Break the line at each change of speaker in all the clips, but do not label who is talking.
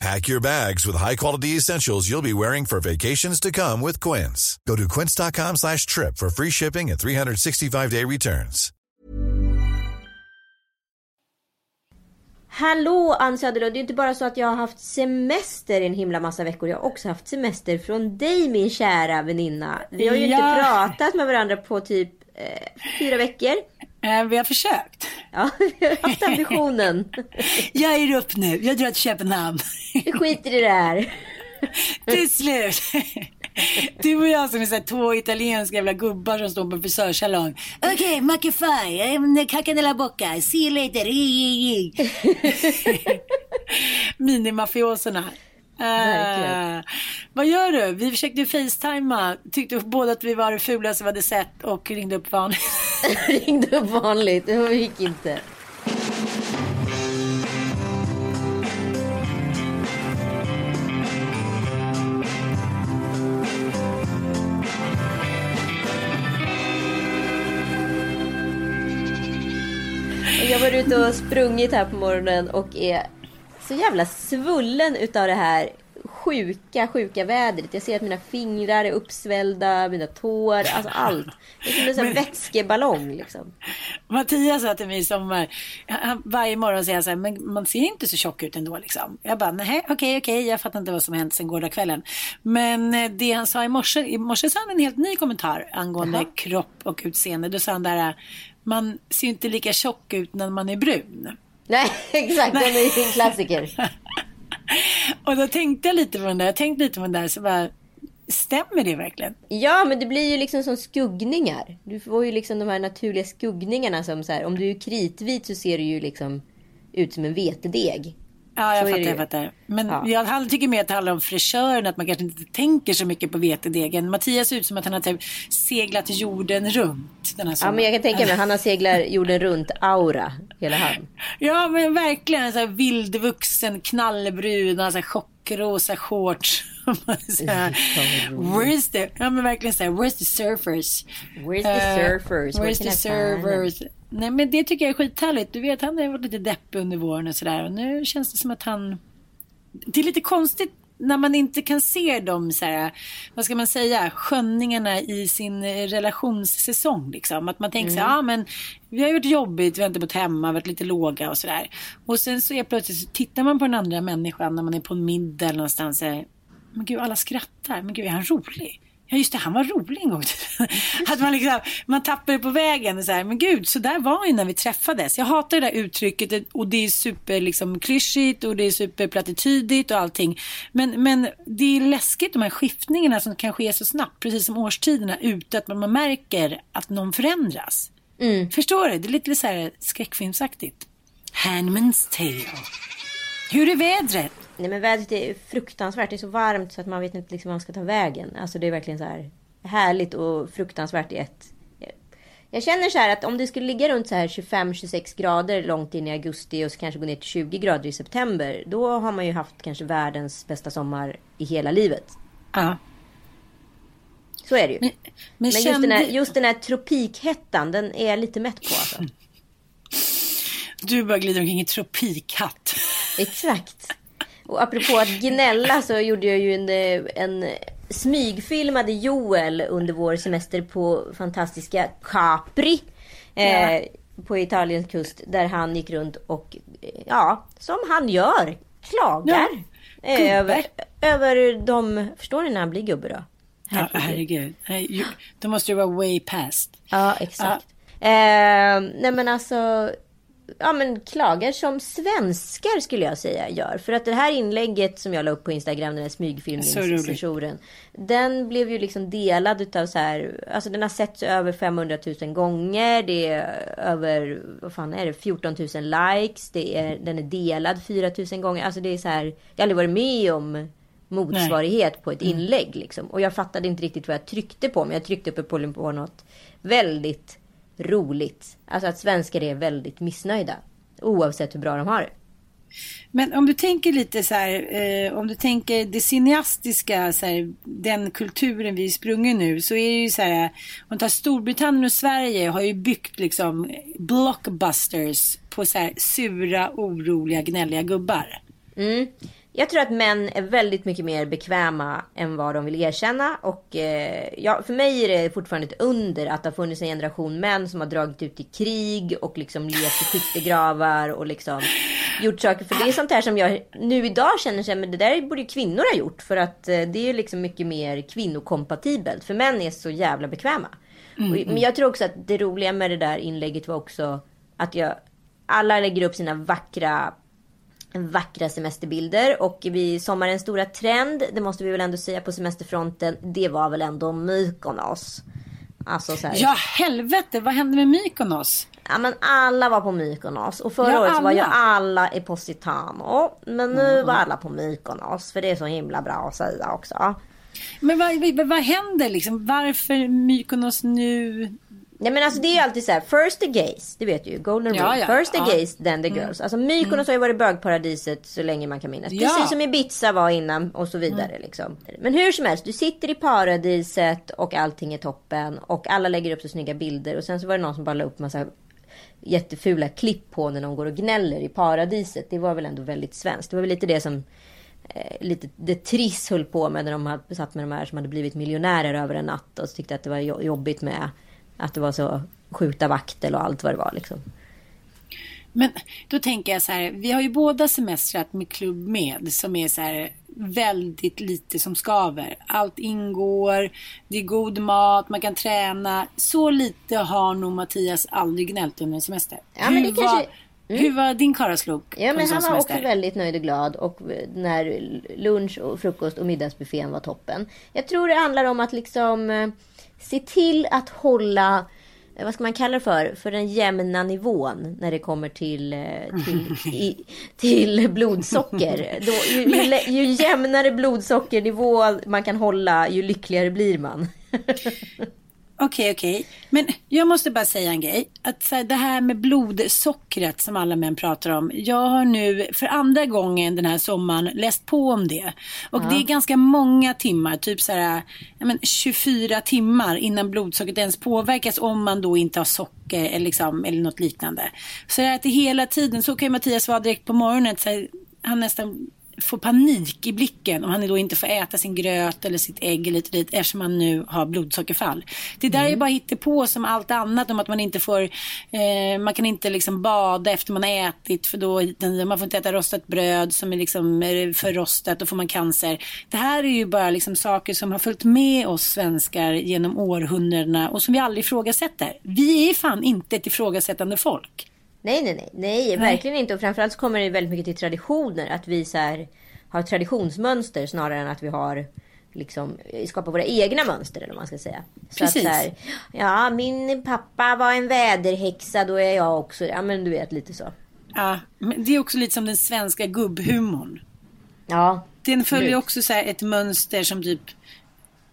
Pack your bags with high-quality essentials you'll be wearing for vacations to come with Quince. Go to quince.com slash trip for free shipping and 365-day returns.
Hallå Ann Söderlund, det är inte bara så att jag har haft semester en himla massa veckor. Jag har också haft semester från dig min kära väninna. Vi har ju
Ja.
inte pratat med varandra på typ eh, fyra veckor.
Eh, vi har försökt.
Ja, vi har haft ambitionen.
Jag är upp nu. Jag drar till Köpenhamn.
Vi skiter i det här.
till slut. Du och jag som är så här, två italienska jävla gubbar som står på en frisörsalong. Okej, okay, Macify, I'm Caca della Bocca, see you later. Minimafioserna.
Verkligen.
Uh, vad gör du? Vi försökte facetima. Tyckte båda att vi var det fulaste vi hade sett och ringde upp vanligt.
Ringde upp vanligt, det gick inte. Jag var ute och sprungit här på morgonen och är så jävla svullen utav det här sjuka, sjuka vädret. Jag ser att mina fingrar är uppsvällda, mina tår, alltså allt. Det är som en sån vätskeballong liksom.
Mattias sa till mig han, varje morgon säger så här, men man ser inte så tjock ut ändå liksom. Jag bara, nej okej okej, jag fattar inte vad som hänt sen gårdagskvällen. Men eh, det han sa i morse, i morse sa han en helt ny kommentar angående
Jaha.
kropp och utseende. Då sa han där, man ser inte lika tjock ut när man är brun.
Nej, exakt. Den är ju en klassiker.
Och då tänkte jag lite på den där, jag tänkte lite på den där, så bara, stämmer det verkligen?
Ja, men det blir ju liksom som skuggningar. Du får ju liksom de här naturliga skuggningarna som så här, om du är kritvit så ser du ju liksom ut som en vetedeg.
Ja, jag
Så
fattar, jag fattar. Men
Ja.
jag tycker mer att det handlar om frisören, att man kanske inte tänker så mycket på vetedegen. Mattias ser ut som att han har typ seglat jorden runt den här
Ja, men jag kan tänka mig, han har seglat jorden runt aura, hela han.
Ja, men verkligen en sån här vildvuxen, knallbrun, så här chockrosa shorts. Så Where's the, ja men verkligen så här, where's the surfers?
Where's the
Eh,
surfers? Where
Where's the servers? Nej men det tycker jag är skithärligt. Du vet han har varit lite deppig under våren och sådär. Och nu känns det som att han... Det är lite konstigt när man inte kan se de så här, vad ska man säga, skönningarna i sin relationssäsong. Liksom. Att man tänker så här, ja men vi har varit jobbigt, vi har inte bott hemma, varit lite låga och sådär. Och sen så är plötsligt så tittar man på den andra människan när man är på en middag eller någonstans. Så här, men gud alla skrattar, men gud är han rolig? Ja just det, han var rolig en gång. att man, liksom, man tappar det på vägen. Och så här, men gud, så där var ju när vi träffades. Jag hatar det där uttrycket och det är super liksom, klyschigt och det är superplatitydigt och allting. Men, men det är läskigt de här skiftningarna som kan ske så snabbt, precis som årstiderna, utan att man märker att någon förändras. Förstår du? Det är lite så här skräckfilmsaktigt. Handman's tale. Hur är vädret?
Nej men vädret är fruktansvärt. Det är så varmt så att man vet inte liksom vad man ska ta vägen. Alltså det är verkligen så här härligt och fruktansvärt i ett. Jag känner så här att om det skulle ligga runt så här 25-26 grader långt in i augusti och så kanske gå ner till 20 grader i september. Då har man ju haft kanske världens bästa sommar i hela livet.
Ja.
Så är det ju.
Men,
Men,
men,
just,
kände...
den här, just den här tropikhettan, den är jag lite mätt på alltså.
Du bara glider omkring i tropikhatt.
Exakt. Och apropå att gnälla så gjorde jag ju en, eh, en smygfilmade Joel under vår semester på fantastiska Capri.
Ja.
Eh, på Italiens kust. Där han gick runt och, eh, ja, som han gör, klagar.
Ja,
över, över de, förstår ni när han blir gubbe då?
Ja, herregud. Ju- Då måste du vara way past.
Ja, exakt. Eh, nej men alltså, ja men klagar som svenskar skulle jag säga gör. För att det här inlägget som jag la upp på Instagram, den här smygfilmningssessionen. Den blev ju liksom delad utav så här, alltså den har setts över 500 000 gånger. Det är över, vad fan är det, 14 000 likes. Det är, den är delad 4 000 gånger. Alltså det är så här, jag har aldrig varit med om motsvarighet Nej. på ett inlägg liksom. Och jag fattade inte riktigt vad jag tryckte på. Men jag tryckte uppe på, på något väldigt roligt. Alltså att svenskar är väldigt missnöjda. Oavsett hur bra de har det.
Men om du tänker lite så här, eh, om du tänker det cineastiska, så här, den kulturen vi är sprungen nu, så är det ju så här, om du tar Storbritannien och Sverige har ju byggt liksom blockbusters på så här sura, oroliga, gnälliga gubbar.
Mm. Jag tror att män är väldigt mycket mer bekväma än vad de vill erkänna. Och eh, ja, för mig är det fortfarande ett under att det har funnits en generation män som har dragit ut i krig och liksom levt i skyttegravar och liksom gjort saker. För det är sånt här som jag nu idag känner sig, men det där borde ju kvinnor ha gjort. För att eh, det är liksom mycket mer kvinnokompatibelt. För män är så jävla bekväma. Mm, och, men jag tror också att det roliga med det där inlägget var också att jag alla lägger upp sina vackra vackra semesterbilder och vi sommarens stora trend, det måste vi väl ändå säga på semesterfronten, det var väl ändå Mykonos.
Alltså så här. Ja helvete, vad hände med Mykonos?
Ja men alla var på Mykonos och förra ja, året så var ju alla i Positano. Men nu mm. var alla på Mykonos för det är så himla bra att säga också.
Men vad, vad, vad händer liksom? Varför Mykonos nu?
Nej men alltså det är ju alltid så här, first the gays, det vet du ju, golden ja, rule. Ja, first the ja. gays, then the mm. girls. Alltså Mykonos mm. har ju varit bögparadiset så länge man kan minnas. Precis som Ibiza var innan och så vidare mm. liksom. Men hur som helst, du sitter i paradiset och allting är toppen och alla lägger upp så snygga bilder och sen så var det någon som bara la upp massa jättefula klipp på när de går och gnäller i paradiset. Det var väl ändå väldigt svenskt. Det var väl lite det som eh, lite det Triss höll på med när de hade, satt med de här som hade blivit miljonärer över en natt och tyckte att det var jobbigt med att det var så skjuta vaktel och allt vad det var liksom.
Men då tänker jag så här, vi har ju båda semestrat med Klubb Med som är så här väldigt lite som skaver. Allt ingår, det är god mat, man kan träna. Så lite har nog Mattias aldrig gnällt under en semester.
Ja, det kanske... Var,
mm. Hur var din karlaslok?
Ja, men han var semester? också väldigt nöjd och glad. Och när lunch, och frukost och middagsbuffén var toppen. Jag tror det handlar om att liksom eh, se till att hålla eh, vad ska man kalla det för? För den jämna nivån när det kommer till, eh, till, i, till blodsocker. Då, ju, ju, ju jämnare blodsockernivå man kan hålla, ju lyckligare blir man.
Okej, okay, okej. Okay. Men jag måste bara säga en grej. Att så här, det här med blodsockret som alla män pratar om. Jag har nu för andra gången den här sommaren läst på om det. Och ja. det är ganska många timmar, typ så här, men 24 timmar innan blodsockret ens påverkas om man då inte har socker eller, liksom, eller något liknande. Så att det hela tiden, så kan ju Mattias vara direkt på morgonen, så här, han nästan får panik i blicken och han då inte får äta sin gröt eller sitt ägg eller lite dit eftersom han nu har blodsockerfall. Det där mm. är bara på som allt annat om att man inte får, eh, man kan inte liksom bada efter man har ätit för då, man får inte äta rostat bröd som är liksom för rostat, då får man cancer. Det här är ju bara liksom saker som har följt med oss svenskar genom århundradena och som vi aldrig ifrågasätter. Vi är fan inte ett ifrågasättande folk.
Nej, nej, nej, nej, verkligen inte. Och framförallt så kommer det väldigt mycket till traditioner. Att vi så här, har traditionsmönster snarare än att vi har liksom skapar våra egna mönster eller vad man ska säga. Så Precis. att så här, ja min pappa var en väderhäxa, då är jag också Ja men du vet lite så.
Ja, men det är också lite som den svenska gubbhumorn.
Ja.
Den följer också så ett mönster som typ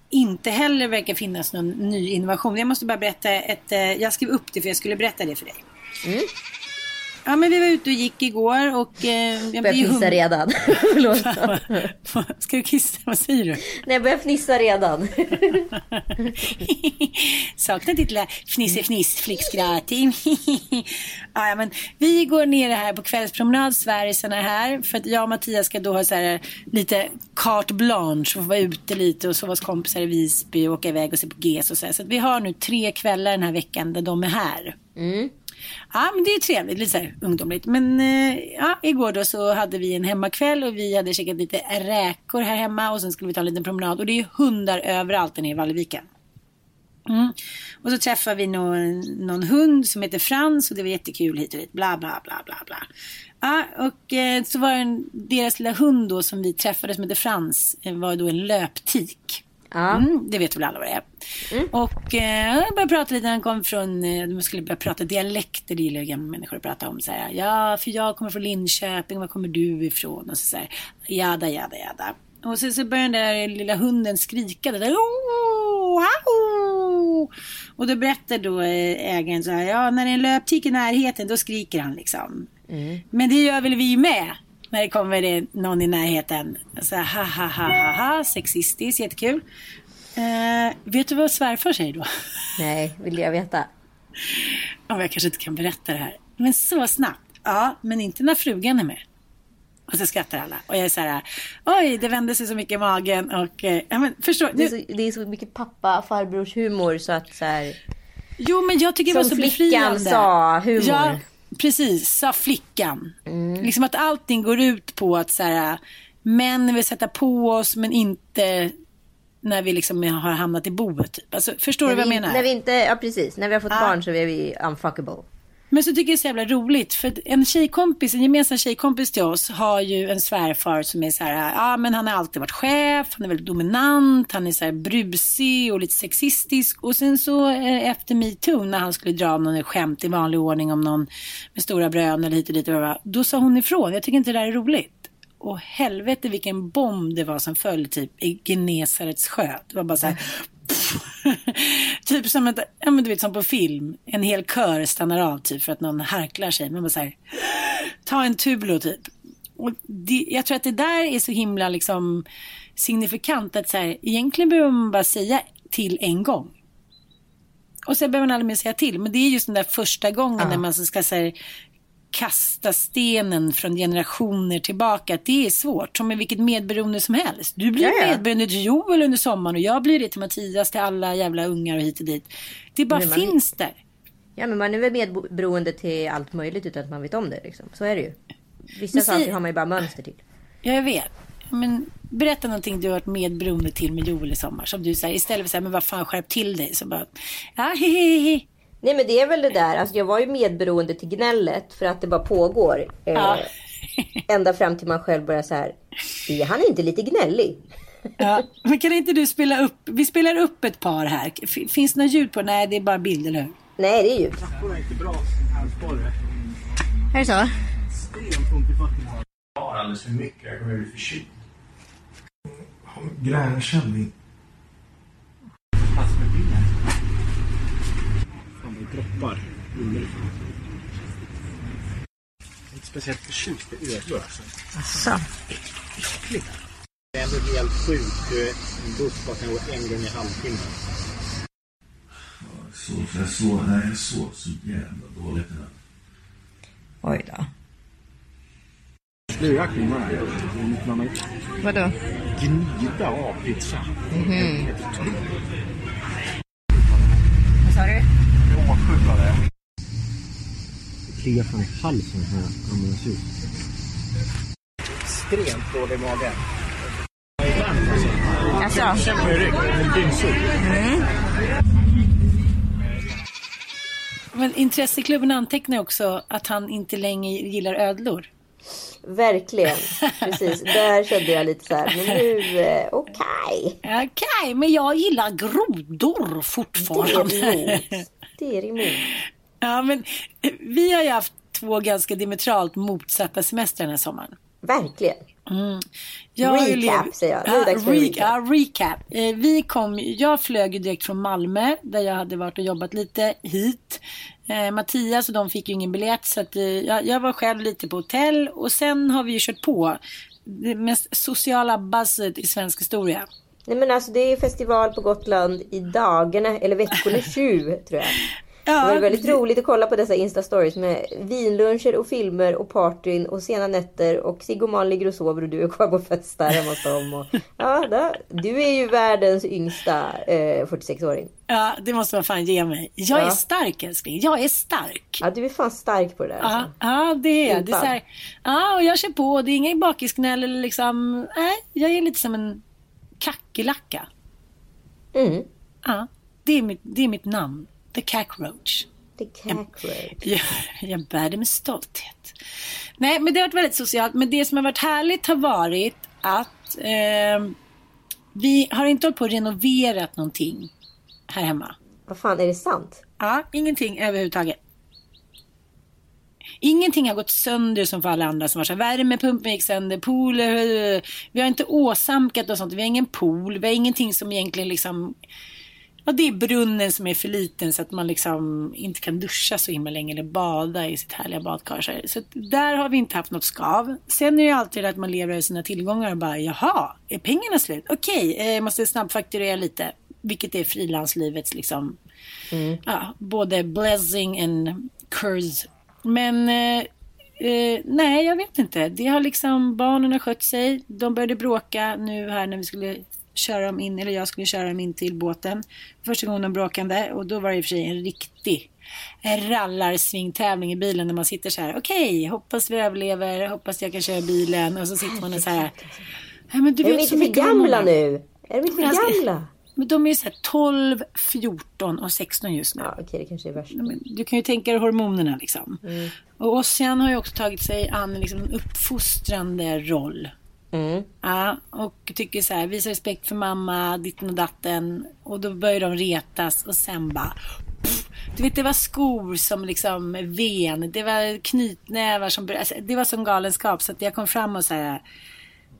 inte heller verkar finnas någon ny innovation. Jag måste bara berätta ett, eh, jag skrev upp det för jag skulle berätta det för dig. Mm. Ja, men vi var ute och gick igår och... Eh,
jag börjar fnissa redan. Förlåt.
Ska du kissa? Vad säger du?
Nej, jag börjar fnissa redan.
Saknar ditt lilla fnisse-fniss-flickskratt. ja, men vi går ner här på kvällspromenad, Sverigesarna här. För att jag och Mattias ska då ha så här, lite carte blanche och vara ute lite och sova hos kompisar i Visby och åka iväg och se på GES och så. Här. Så vi har nu tre kvällar den här veckan där de är här. Mm. Ja, men det är trevligt, lite så här ungdomligt. Men eh, ja, igår då så hade vi en hemmakväll och vi hade käkat lite räkor här hemma och sen skulle vi ta en liten promenad och det är hundar överallt nere i Valleviken. Mm. Och så träffade vi någon, någon hund som heter Frans och det var jättekul hit och dit. Bla bla bla bla bla. Ja, och eh, så var det en, deras lilla hund då som vi träffade som heter Frans. Eh, var då en löptik.
Ja.
Mm, det vet väl alla vad det är. Och eh, jag började prata lite, han kom från, eh, de skulle börja prata dialekter, det gillar ju gamla människor att prata om. Så här, ja, för jag kommer från Linköping, var kommer du ifrån? Och så, så här, jada, jada, jada. Och sen så började den där lilla hunden skrika. Det där, "Oh, au!" Och då berättar då eh, ägaren så här, ja när det är en löptik i närheten då skriker han liksom. Men det gör väl vi med? När det kommer det någon i närheten. Så här, ha ha ha ha ha, sexistiskt, jättekul. Eh, vet du vad svärfar säger då?
Nej, vill jag veta.
Ja, jag kanske inte kan berätta det här. Men så snabbt. Ja, men inte när frugan är med. Och så skrattar alla. Och jag är så här, oj, det vände sig så mycket i magen. Och, eh, ja, men förstår,
Det är, så, det är så mycket pappa farbrors humor så att så här.
jo, men jag tycker det var
Som
så
flickan
befriande.
sa, humor.
Ja, precis, sa flickan. Liksom att allting går ut på att så här, män vill sätta på oss, men inte när vi liksom har hamnat i boet. Typ. Alltså, förstår du vad jag
vi,
menar?
När vi inte, ja precis. När vi har fått
Ja.
barn så är vi unfuckable.
Men så tycker jag det är så jävla roligt. För en tjejkompis, en gemensam tjejkompis till oss har ju en svärfar som är så här, ja men han har alltid varit chef, han är väldigt dominant, han är så här brusig och lite sexistisk. Och sen så eh, efter metoo när han skulle dra någon skämt i vanlig ordning om någon med stora brön eller hit och dit, och vad det var, då sa hon ifrån, jag tycker inte det där är roligt. Och helvete vilken bomb det var som föll typ i Genesarets sjö. Det var bara så här, typ som, ett, ja, men du vet, som på film. En hel kör stannar av typ för att någon harklar sig. Man bara så här, ta en tulo typ. Och det, jag tror att det där är så himla liksom signifikant att så här, egentligen behöver man bara säga till en gång. Och sen behöver man aldrig mer säga till. Men det är just den där första gången när man ska så här, kasta stenen från generationer tillbaka. Det är svårt, som med vilket medberoende som helst. Du blir
Ja, ja.
medberoende till Joel under sommaren och jag blir det till Mattias, till alla jävla ungar och hit och dit. Det bara
man-
finns där.
Ja men man är väl medberoende till allt möjligt utan att man vet om det liksom. Så är det ju. Vissa saker har man ju bara mönster till.
Ja, jag vet. Men berätta någonting du har varit medberoende till med Joel i sommar. Som du säger, istället för att säga, men vad fan skärp till dig. Så bara, ja, hehehe.
Nej men det är väl det där, alltså jag var ju medberoende till gnället för att det bara pågår. Eh,
Ja.
ända fram till man själv börjar så här. Är han inte lite gnällig?
Ja, men kan inte du spela upp, vi spelar upp ett par här. F- Finns det något ljud på? Nej, det är bara bild, eller hur?
Nej det är ju. Är det så?
Jag har alldeles för mycket. Jag kommer bli förkyld. Gränkänning. Massor med bilar. Droppar underifrån. Jag är inte speciellt förtjust i ödlor alltså.
Så.
Äckliga. Det är ändå helt sjukt. Du, En buss bara kan gå en gång i halvtimmen.
Så, så jag sov, nej jag sov så jävla dåligt den här.
Oj då.
Sluga kvinnorna. Man har
Vadå?
gnida av pizza.
Vad sa du?
Det kliar fan i halsen när jag andas ut. Extremt dålig i magen.
Alltså.
Känn på min rygg. En dyngsur.
Men intresseklubben antecknar också att han inte längre gillar ödlor.
Verkligen. Precis. Där kände jag lite så här. Men nu, eh, okej.
Okej, men jag gillar grodor
Det är
fortfarande.
emot. Det är emot.
Ja, men eh, vi har ju haft två ganska diametralt motsatta semestrar den här sommaren.
Verkligen.
Ju
Recap, säger jag. För
re-
recap.
Ja, recap. Eh, vi kom, jag flög ju direkt från Malmö där jag hade varit och jobbat lite hit. Eh, Mattias och de fick ju ingen biljett så att, eh, jag, jag var själv lite på hotell och sen har vi ju kört på det mest sociala buzzet i svensk historia.
Nej men alltså det är festival på Gotland i dagarna, eller veckorna 20 tror jag.
Ja,
det var väldigt
det-
roligt att kolla på dessa Insta-stories med vinluncher och filmer och partyn och sena nätter och Sigge och Malin ligger och sover och du är kvar på festar hemma hos dem. Och, ja, där. du är ju världens yngsta eh, 46-åring.
Ja, det måste man fan ge mig. Jag
Ja.
är stark älskling, jag är stark.
Ja, du är fan stark på det där.
Ja,
Alltså.
ja det är jag. Det är
Impad.
så här, ja, och jag kör på. Det är inga bakisgnäll eller liksom, nej, jag är lite som en kackerlacka.
Mm.
Ja, Det är mitt, det är mitt namn. The Cockroach.
The cockroach.
Jag, jag bär det med stolthet. Nej, men det har varit väldigt socialt. Men det som har varit härligt har varit att eh, vi har inte hållit på och renoverat någonting här hemma.
Vad fan, är det sant?
Ja, ingenting överhuvudtaget. Ingenting har gått sönder som för alla andra som var så här, värmepumpen gick sönder, pooler, eh, vi har inte åsamkat och sånt, vi har ingen pool, vi har ingenting som egentligen liksom Ja, det är brunnen som är för liten så att man liksom inte kan duscha så himla länge eller bada i sitt härliga badkar. Så, där har vi inte haft något skav. Sen är det ju alltid att man lever över sina tillgångar och bara jaha, är pengarna slut? Okej, eh, måste snabbfakturera lite. Vilket är frilanslivets liksom, ja, både blessing and curse. Men eh, eh, nej, jag vet inte. Det har liksom, barnen har skött sig. De började bråka nu här när vi skulle köra dem in, eller jag skulle köra dem in till båten. Första gången de bråkade och då var det i och för sig en riktig rallarsvingtävling i bilen när man sitter så här. Okej, hoppas vi överlever, hoppas jag kan köra bilen och så sitter man och så här. Nej, men du
Är de
vet
inte
så
för
mycket
gamla nu? Är de inte för gamla?
Men de är så här 12, 14 och 16 just nu.
Ja, okej, det kanske är värst.
Du kan ju tänka dig hormonerna liksom.
Mm.
Och Ossian har ju också tagit sig an liksom en uppfostrande roll.
Mm.
Ja, och tycker så här, visa respekt för mamma, ditten och datten. Och då börjar de retas och sen bara... Pff, du vet, det var skor som liksom ven. Det var knytnävar som... Alltså, det var som galenskap. Så att jag kom fram och så här...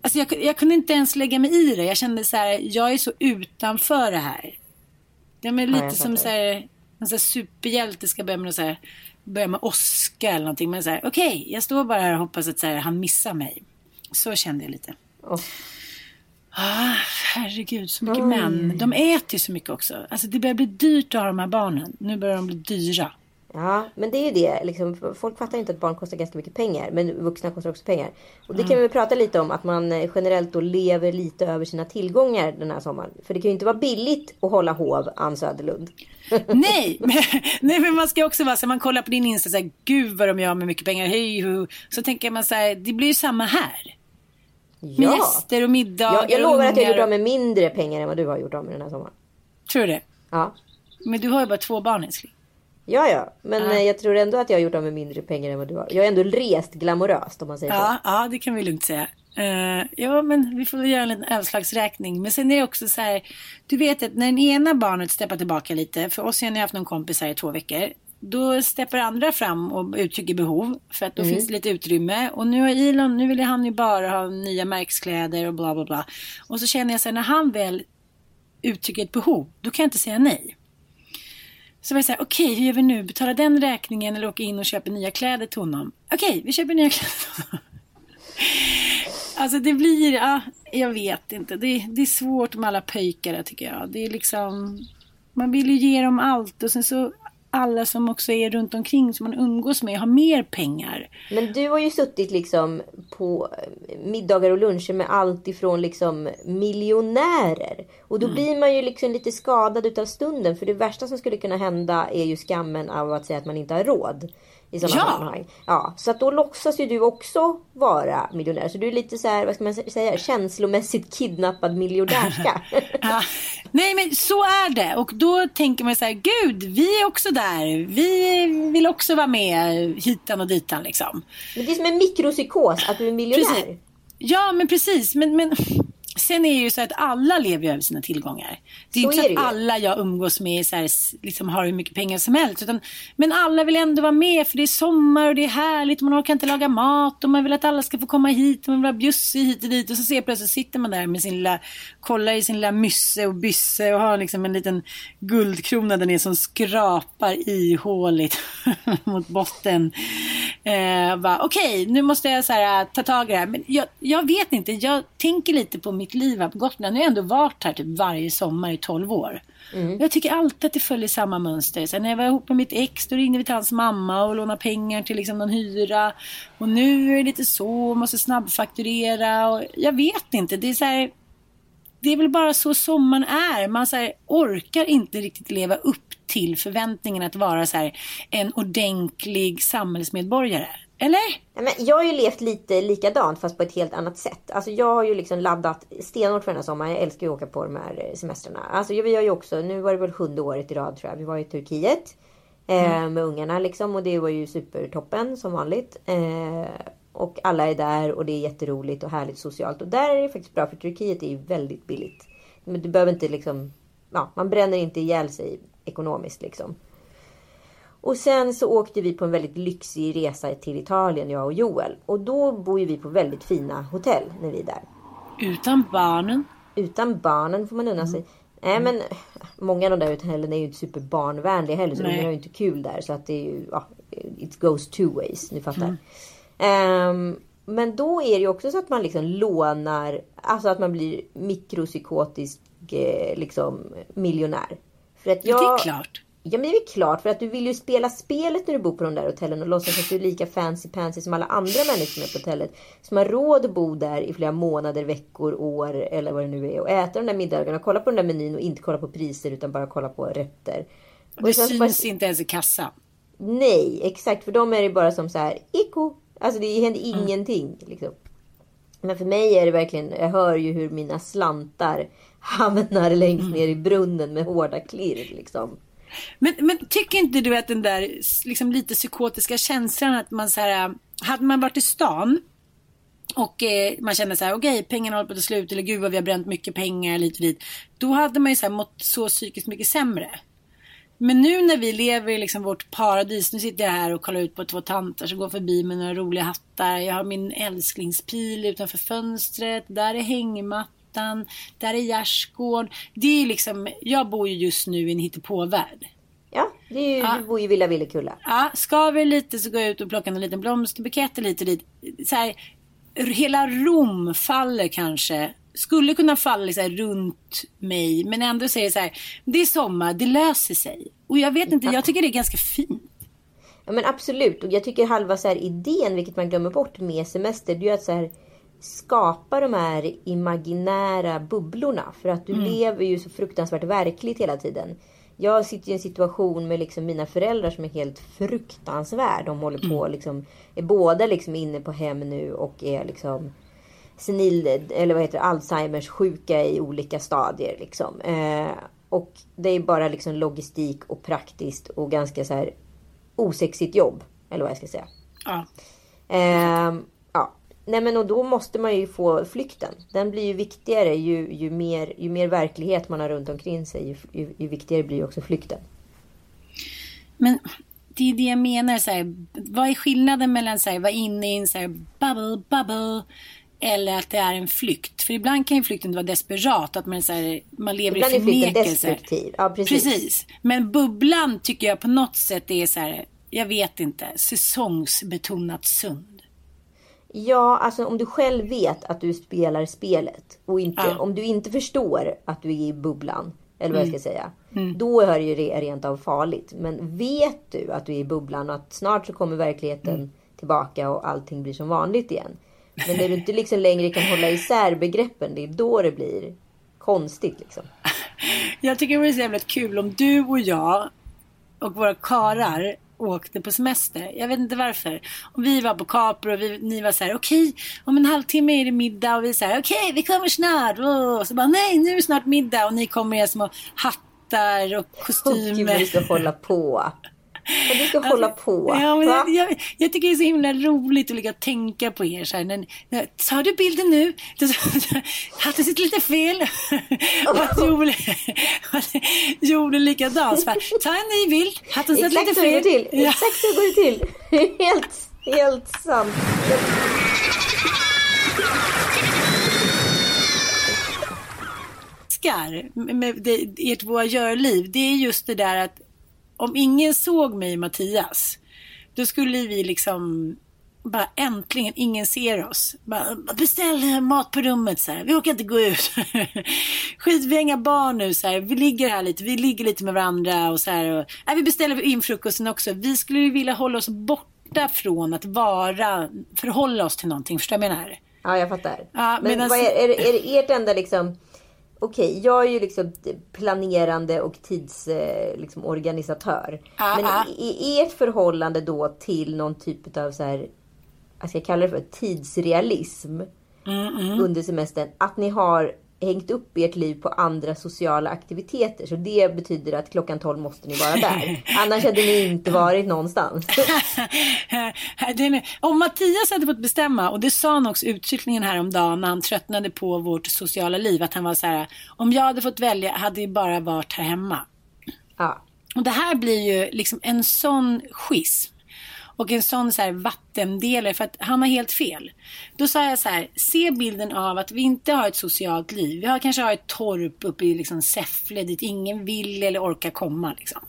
Alltså jag, jag kunde inte ens lägga mig i det. Jag kände så här, jag är så utanför det här. Det är lite
jag
som så här, en så här superhjälte ska börja med, så här, börja med Oscar eller någonting. Men så här, okej, jag står bara här och hoppas att så här, han missar mig. Så kände jag lite.
Åh.
Ah, herregud, så mycket män. De äter ju så mycket också. Alltså det börjar bli dyrt att ha de här barnen. Nu börjar de bli dyra.
Ja, men det är ju det. Liksom, folk fattar inte att barn kostar ganska mycket pengar. Men vuxna kostar också pengar. Och det kan vi prata lite om. Att man eh, generellt då lever lite över sina tillgångar den här sommaren. För det kan ju inte vara billigt att hålla hov, Ann Söderlund.
Nej, men, nej, men man ska också vara så man kollar på din Insta så här, gud vad de gör med mycket pengar, hej hu. Så tänker man så här, det blir ju samma här. Med
Ja!
gäster och middagar
Jag, jag lovar att jag har gjort av med mindre pengar än vad du har gjort av med den här sommaren.
Tror du det?
Ja.
Men du har ju bara två barn älskling.
Ja, ja. Men eh, jag tror ändå att jag har gjort av med mindre pengar än vad du har. Jag har ändå rest glamoröst om man säger så.
Ja, ja, det kan vi lugnt säga. Eh, ja, men vi får väl göra en liten överslagsräkning. Men sen är det också så här, du vet att när den ena barnet steppar tillbaka lite, för oss har ni haft någon kompis här i två veckor. Då steppar andra fram och uttrycker behov för att då finns det lite utrymme. Och nu har Elon, nu vill han ju bara ha nya märkeskläder och bla bla bla. Och så känner jag så här, när han väl uttrycker ett behov, då kan jag inte säga nej. Så var jag såhär, okej hur gör vi nu? Betala den räkningen eller åka in och köpa nya kläder till honom? Okej, vi köper nya kläder till honom. Alltså det blir, ja, jag vet inte. Det, det är svårt med alla pöjkare tycker jag. Det är liksom, man vill ju ge dem allt och sen så alla som också är runt omkring som man umgås med har mer pengar.
Men du har ju suttit liksom på eh, middagar och luncher med allt ifrån liksom miljonärer. Och då
Mm.
blir man ju liksom lite skadad utav stunden. För det värsta som skulle kunna hända är ju skammen av att säga att man inte har råd. I sådana
Ja.
sammanhang. Ja, så att då låtsas ju du också vara miljonär. Så du är lite så här, vad ska man säga, känslomässigt kidnappad miljardärska.
Ja. Nej men så är det och då tänker man så här, gud vi är också där. Vi vill också vara med hitan och ditan liksom.
Men det är som en mikropsykos att du är miljonär.
Precis. Ja, men precis. Men, men sen är det ju så att alla lever ju över sina tillgångar. Det är
Så
inte så att alla jag umgås med så här, liksom har hur mycket pengar som helst. Utan, men alla vill ändå vara med för det är sommar och det är härligt. Man orkar inte laga mat och man vill att alla ska få komma hit. Och man vill vara bjussig hit och dit. Och så ser plötsligt sitter man där med sin lilla, kollar i sin lilla mysse och bysse och har liksom en liten guldkrona där nere som skrapar ihåligt mot botten. Eh, Okej, nu måste jag så här, ta tag i det här. Men jag, jag vet inte, jag tänker lite på mitt liv här på Gotland. Nu har jag ändå varit här typ varje sommar i 12 år. Jag tycker alltid att det följer samma mönster. Sen när jag var ihop med mitt ex, då ringde vi till hans mamma och lånade pengar till liksom någon hyra. Och nu är det lite så, måste snabbfakturera. Och jag vet inte, det är så här, det är väl bara så sommaren är. Man så här, orkar inte riktigt leva upp till förväntningen att vara så här, en ordentlig samhällsmedborgare. Eller?
Men jag har ju levt lite likadant fast på ett helt annat sätt. Alltså jag har ju liksom laddat stenhårt för den här sommaren. Jag älskar ju att åka på de här semestrarna. Alltså vi har ju också, nu var det väl sjunde året i rad tror jag. Vi var i Turkiet. Eh, med ungarna liksom och det var ju supertoppen som vanligt. Eh, och alla är där och det är jätteroligt och härligt socialt. Och där är det faktiskt bra för Turkiet är ju väldigt billigt. Men du behöver inte liksom, ja man bränner inte ihjäl sig ekonomiskt liksom. Och sen så åkte vi på en väldigt lyxig resa till Italien, jag och Joel. Och då bor ju vi på väldigt fina hotell när vi är där.
Utan barnen?
Utan barnen får man unna sig. Nej men många av de där hotellen är ju inte superbarnvänliga heller. Så
Nej.
de har ju inte kul där. Så att det är ju, ja, it goes two ways. Ni fattar. Ehm, men då är det ju också så att man liksom lånar, alltså att man blir mikropsykotisk eh, liksom miljonär. För att jag,
Det är klart.
Ja men det är väl klart för att du vill ju spela spelet när du bor på de där hotellen och låtsas att du är lika fancy pansy som alla andra människor som är på hotellet. Som har råd att bo där i flera månader, veckor, år eller vad det nu är och äta de där middagarna, kolla på den där menyn och inte kolla på priser utan bara kolla på rätter.
Det
sen så bara-
syns inte ens i kassan.
Nej, exakt. För dem är det bara som så här, iko. Alltså det händer ingenting. Liksom. Men för mig är det verkligen, jag hör ju hur mina slantar hamnar längst ner i brunnen med hårda klirr. Liksom.
Men, men tycker inte du att den där liksom, lite psykotiska känslan att man så här, hade man varit i stan och eh, man känner så här, okej pengarna håller på att ta slut eller gud vad vi har bränt mycket pengar lite dit. Då hade man ju så här, mått så psykiskt mycket sämre. Men nu när vi lever i liksom vårt paradis, nu sitter jag här och kollar ut på två tanter som går förbi med några roliga hattar. Jag har min älsklingspil utanför fönstret. Där är hängmattan. Där är gärdsgård. Det är liksom, jag bor ju just nu i en hittepåvärld.
Ja, det är ju,
Ja.
du bor ju i Villa Villekulla.
Ja, skaver lite så går jag ut och plockar en liten blomsterbukett lite dit. Så här, hela Rom faller kanske. Skulle kunna falla så här runt mig. Men ändå säger så här. Det är sommar, det löser sig. Och jag vet inte, jag tycker det är ganska fint.
Ja men absolut. Och jag tycker halva så här idén, vilket man glömmer bort med semester, det är ju att så här, skapa de här imaginära bubblorna. För att du lever ju så fruktansvärt verkligt hela tiden. Jag sitter i en situation med liksom mina föräldrar som är helt fruktansvärd. De håller på liksom, är båda liksom inne på hem nu och är liksom senil, eller vad heter det, Alzheimers sjuka i olika stadier liksom. Eh, och det är bara liksom logistik och praktiskt och ganska så här osexigt jobb. Eller vad jag ska säga.
Ja.
Ja. Nej men och då måste man ju få flykten. Den blir ju viktigare ju, ju, mer, ju mer verklighet man har runt omkring sig. Ju, ju, ju viktigare blir ju också flykten.
Men det är det jag menar. Så här, vad är skillnaden mellan att vara inne i en så här, bubble, bubble eller att det är en flykt? För ibland kan ju flykten vara desperat. Att man, är så här, man lever
Ibland
i
är flykten
förnekelse.
destruktiv. Ja, precis.
Precis. Men bubblan tycker jag på något sätt är så här, jag vet inte, säsongsbetonat sund.
Ja, alltså om du själv vet att du spelar spelet och inte,
Ja.
om du inte förstår att du är i bubblan, eller vad jag ska säga. Då är det ju re- rent av farligt. Men vet du att du är i bubblan och att snart så kommer verkligheten tillbaka och allting blir som vanligt igen. Men när du inte liksom längre kan hålla isär begreppen, det är då det blir konstigt liksom.
Jag tycker det vore så jävla kul om du och jag och våra karar åkte på semester. Jag vet inte varför. Om vi var på Capri och vi, ni var så här, okej, om en halvtimme är det middag och vi säger okej, vi kommer snart. Åh. Så bara, nej, nu är det snart middag och ni kommer med små hattar och
gud vad du ska
kostymer.
hålla på. Vad du ska hålla på.
Alltså, Ja, men jag, jag, jag tycker det är så himla roligt att ligga och tänka på er. Så här, när, när, tar du bilden nu? Hatten sitter lite fel. Och att Joel, Joel är likadan. Så bara, Ta en ny bild. Hatten
Exakt
lite
så går
fel.
till.
Ja.
Exakt så går det till. helt, helt sant.
älskar med det, ert voyeurliv, det är just det där att om ingen såg mig och Mattias, då skulle vi liksom bara äntligen, ingen ser oss. Bara, beställ mat på rummet så här. Vi orkar inte gå ut. Skit, vi har inga barn nu så här. Vi ligger här lite, vi ligger lite med varandra och så här. Och, nej, vi beställer in frukosten också. Vi skulle ju vilja hålla oss borta från att vara, förhålla oss till någonting. Förstår du vad jag menar?
Ja, jag fattar.
Ja,
men
medan-
vad är, är, är det ert enda liksom okej, jag är ju liksom planerande och tidsorganisatör. Liksom, organisatör.
Ah,
Men
ah.
i, ert förhållande då till någon typ av så här, jag ska kalla det för tidsrealism
Mm,
under semestern. Att ni har hängt upp ert liv på andra sociala aktiviteter. Så det betyder att klockan 12 måste ni vara där. Annars hade ni inte varit någonstans.
Om Mattias hade fått bestämma, och det sa han också uttryckligen häromdagen när han tröttnade på vårt sociala liv, att han var så här, om jag hade fått välja hade jag bara varit här hemma.
Ja.
Och det här blir ju liksom en sån schism. Och en sån så här vattendelare för att han har helt fel. Då sa jag så här, se bilden av att vi inte har ett socialt liv. Vi har kanske har ett torp uppe i liksom Säffle dit ingen vill eller orkar komma. Liksom.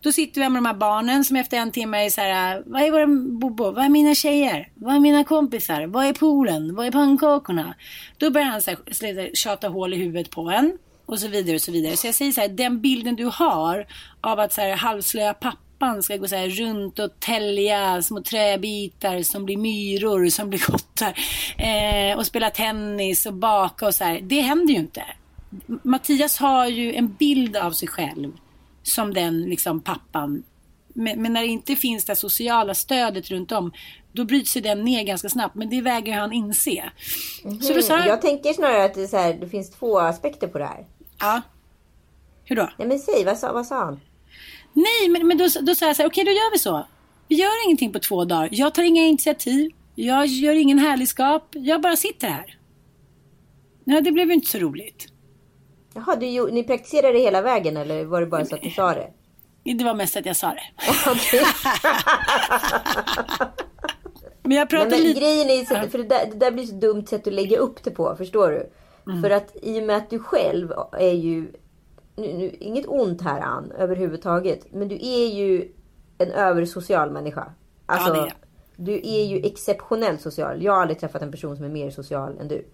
Då sitter vi med de här barnen som efter en timme är så här, vad är våra bobo? Vad är mina tjejer? Vad är mina kompisar? Vad är poolen? Vad är pannkakorna? Då börjar han så här, tjata hål i huvudet på en. Och så vidare och så vidare. Så jag säger så här, den bilden du har av att så här, halvslöa pappan ska gå så här runt och tälja små träbitar som blir myror som blir kottar. Eh, och spela tennis och baka och så här. Det händer ju inte. Mattias har ju en bild av sig själv som den liksom pappan. Men, men när det inte finns det sociala stödet runt om, då bryts ju den ner ganska snabbt. Men det väger han inse. Så då sa jag,
Jag tänker snarare att det, här, det finns två aspekter på det här.
ja. Hur då?
Nej men säg, vad sa, vad sa han?
Nej, men, men då, då sa jag så här, okej då gör vi så. Vi gör ingenting på två dagar. Jag tar inga initiativ. Jag gör ingen härligskap. Jag bara sitter här. Ja, det blev ju inte så roligt.
Jaha, du, ni praktiserade det hela vägen eller var det bara så att du sa det?
Det var mest att jag sa det. Men jag
Nej,
pratade lite...
grejen är, så- för det där, det där blir så dumt sätt att lägga upp det på, förstår du?
Mm.
För att i och med att du själv är ju, nu, nu, inget ont här Ann överhuvudtaget, men du är ju en översocial människa. Alltså,
det är
du är ju exceptionellt social. Jag har aldrig träffat en person som är mer social än du.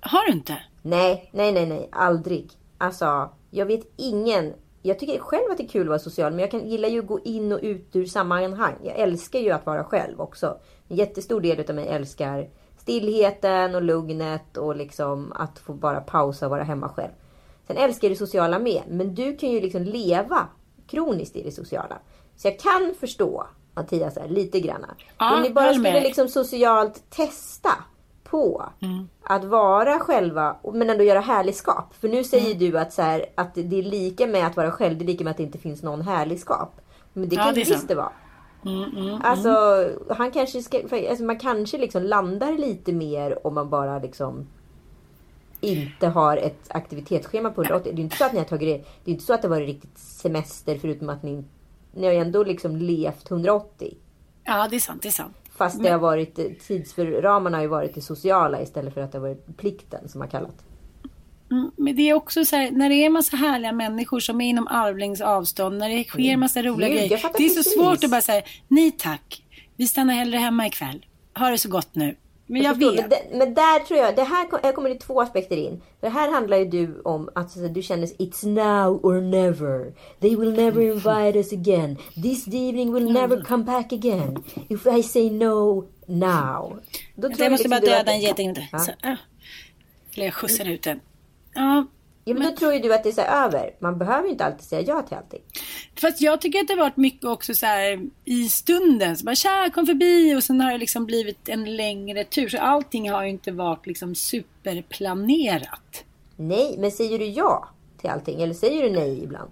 Har du inte?
Nej, nej, nej, nej, aldrig. Alltså, jag vet ingen. Jag tycker själv att det är kul att vara social, men jag kan, gillar ju att gå in och ut ur sammanhang. Jag älskar ju att vara själv också. En jättestor del av mig älskar stillheten och lugnet och liksom att få bara pausa och vara hemma själv. Sen älskar jag det sociala med, men du kan ju liksom leva kroniskt i det sociala. Så jag kan förstå Mattias här, lite granna.
Ja,
Om ni bara skulle liksom socialt testa på att vara själva men ändå göra härligskap. För nu säger du att, så här, att det är lika med att vara själv, det är lika med att det inte finns någon härligskap. Men det
Ja,
kan
det är
visst det vara. Alltså, han kanske ska, alltså man kanske liksom landar lite mer om man bara liksom inte har ett aktivitetsschema på 180. Det är ju inte så att ni har tagit det. Det är inte så att det varit riktigt semester förutom att ni, ni har ändå liksom levt 180.
Ja, det är sant. Det är sant.
Fast det har varit, tidsramarna har ju varit det sociala istället för att det har varit plikten som har kallat.
Mm, Men det är också så här, när det är massa härliga människor som är inom armlängds avstånd, när det sker massa roliga
Gud, jag
grejer. Det är så
precis.
svårt att bara säga, nej tack, vi stannar hellre hemma ikväll. Ha det så gott nu. Men jag
förstår,
vet.
Men, men där tror jag, det här, här kommer det två aspekter in. För här handlar ju du om att så, att säga, du känner it's now or never. They will never invite us again. This evening will never come back again. If I say no now. Då tror
Jag måste bara
liksom du
döda en geting.
Ja.
Så, ah. Eller jag skjutsar ut den. Ja,
Ja, men då tror ju du att det är så över. Man behöver inte alltid säga ja till allting.
Fast jag tycker att det har varit mycket också så här i stunden. Så bara tja, kom förbi och sen har det liksom blivit en längre tur. Så allting har ju inte varit liksom superplanerat.
Nej, men säger du ja till allting? Eller säger du nej ibland?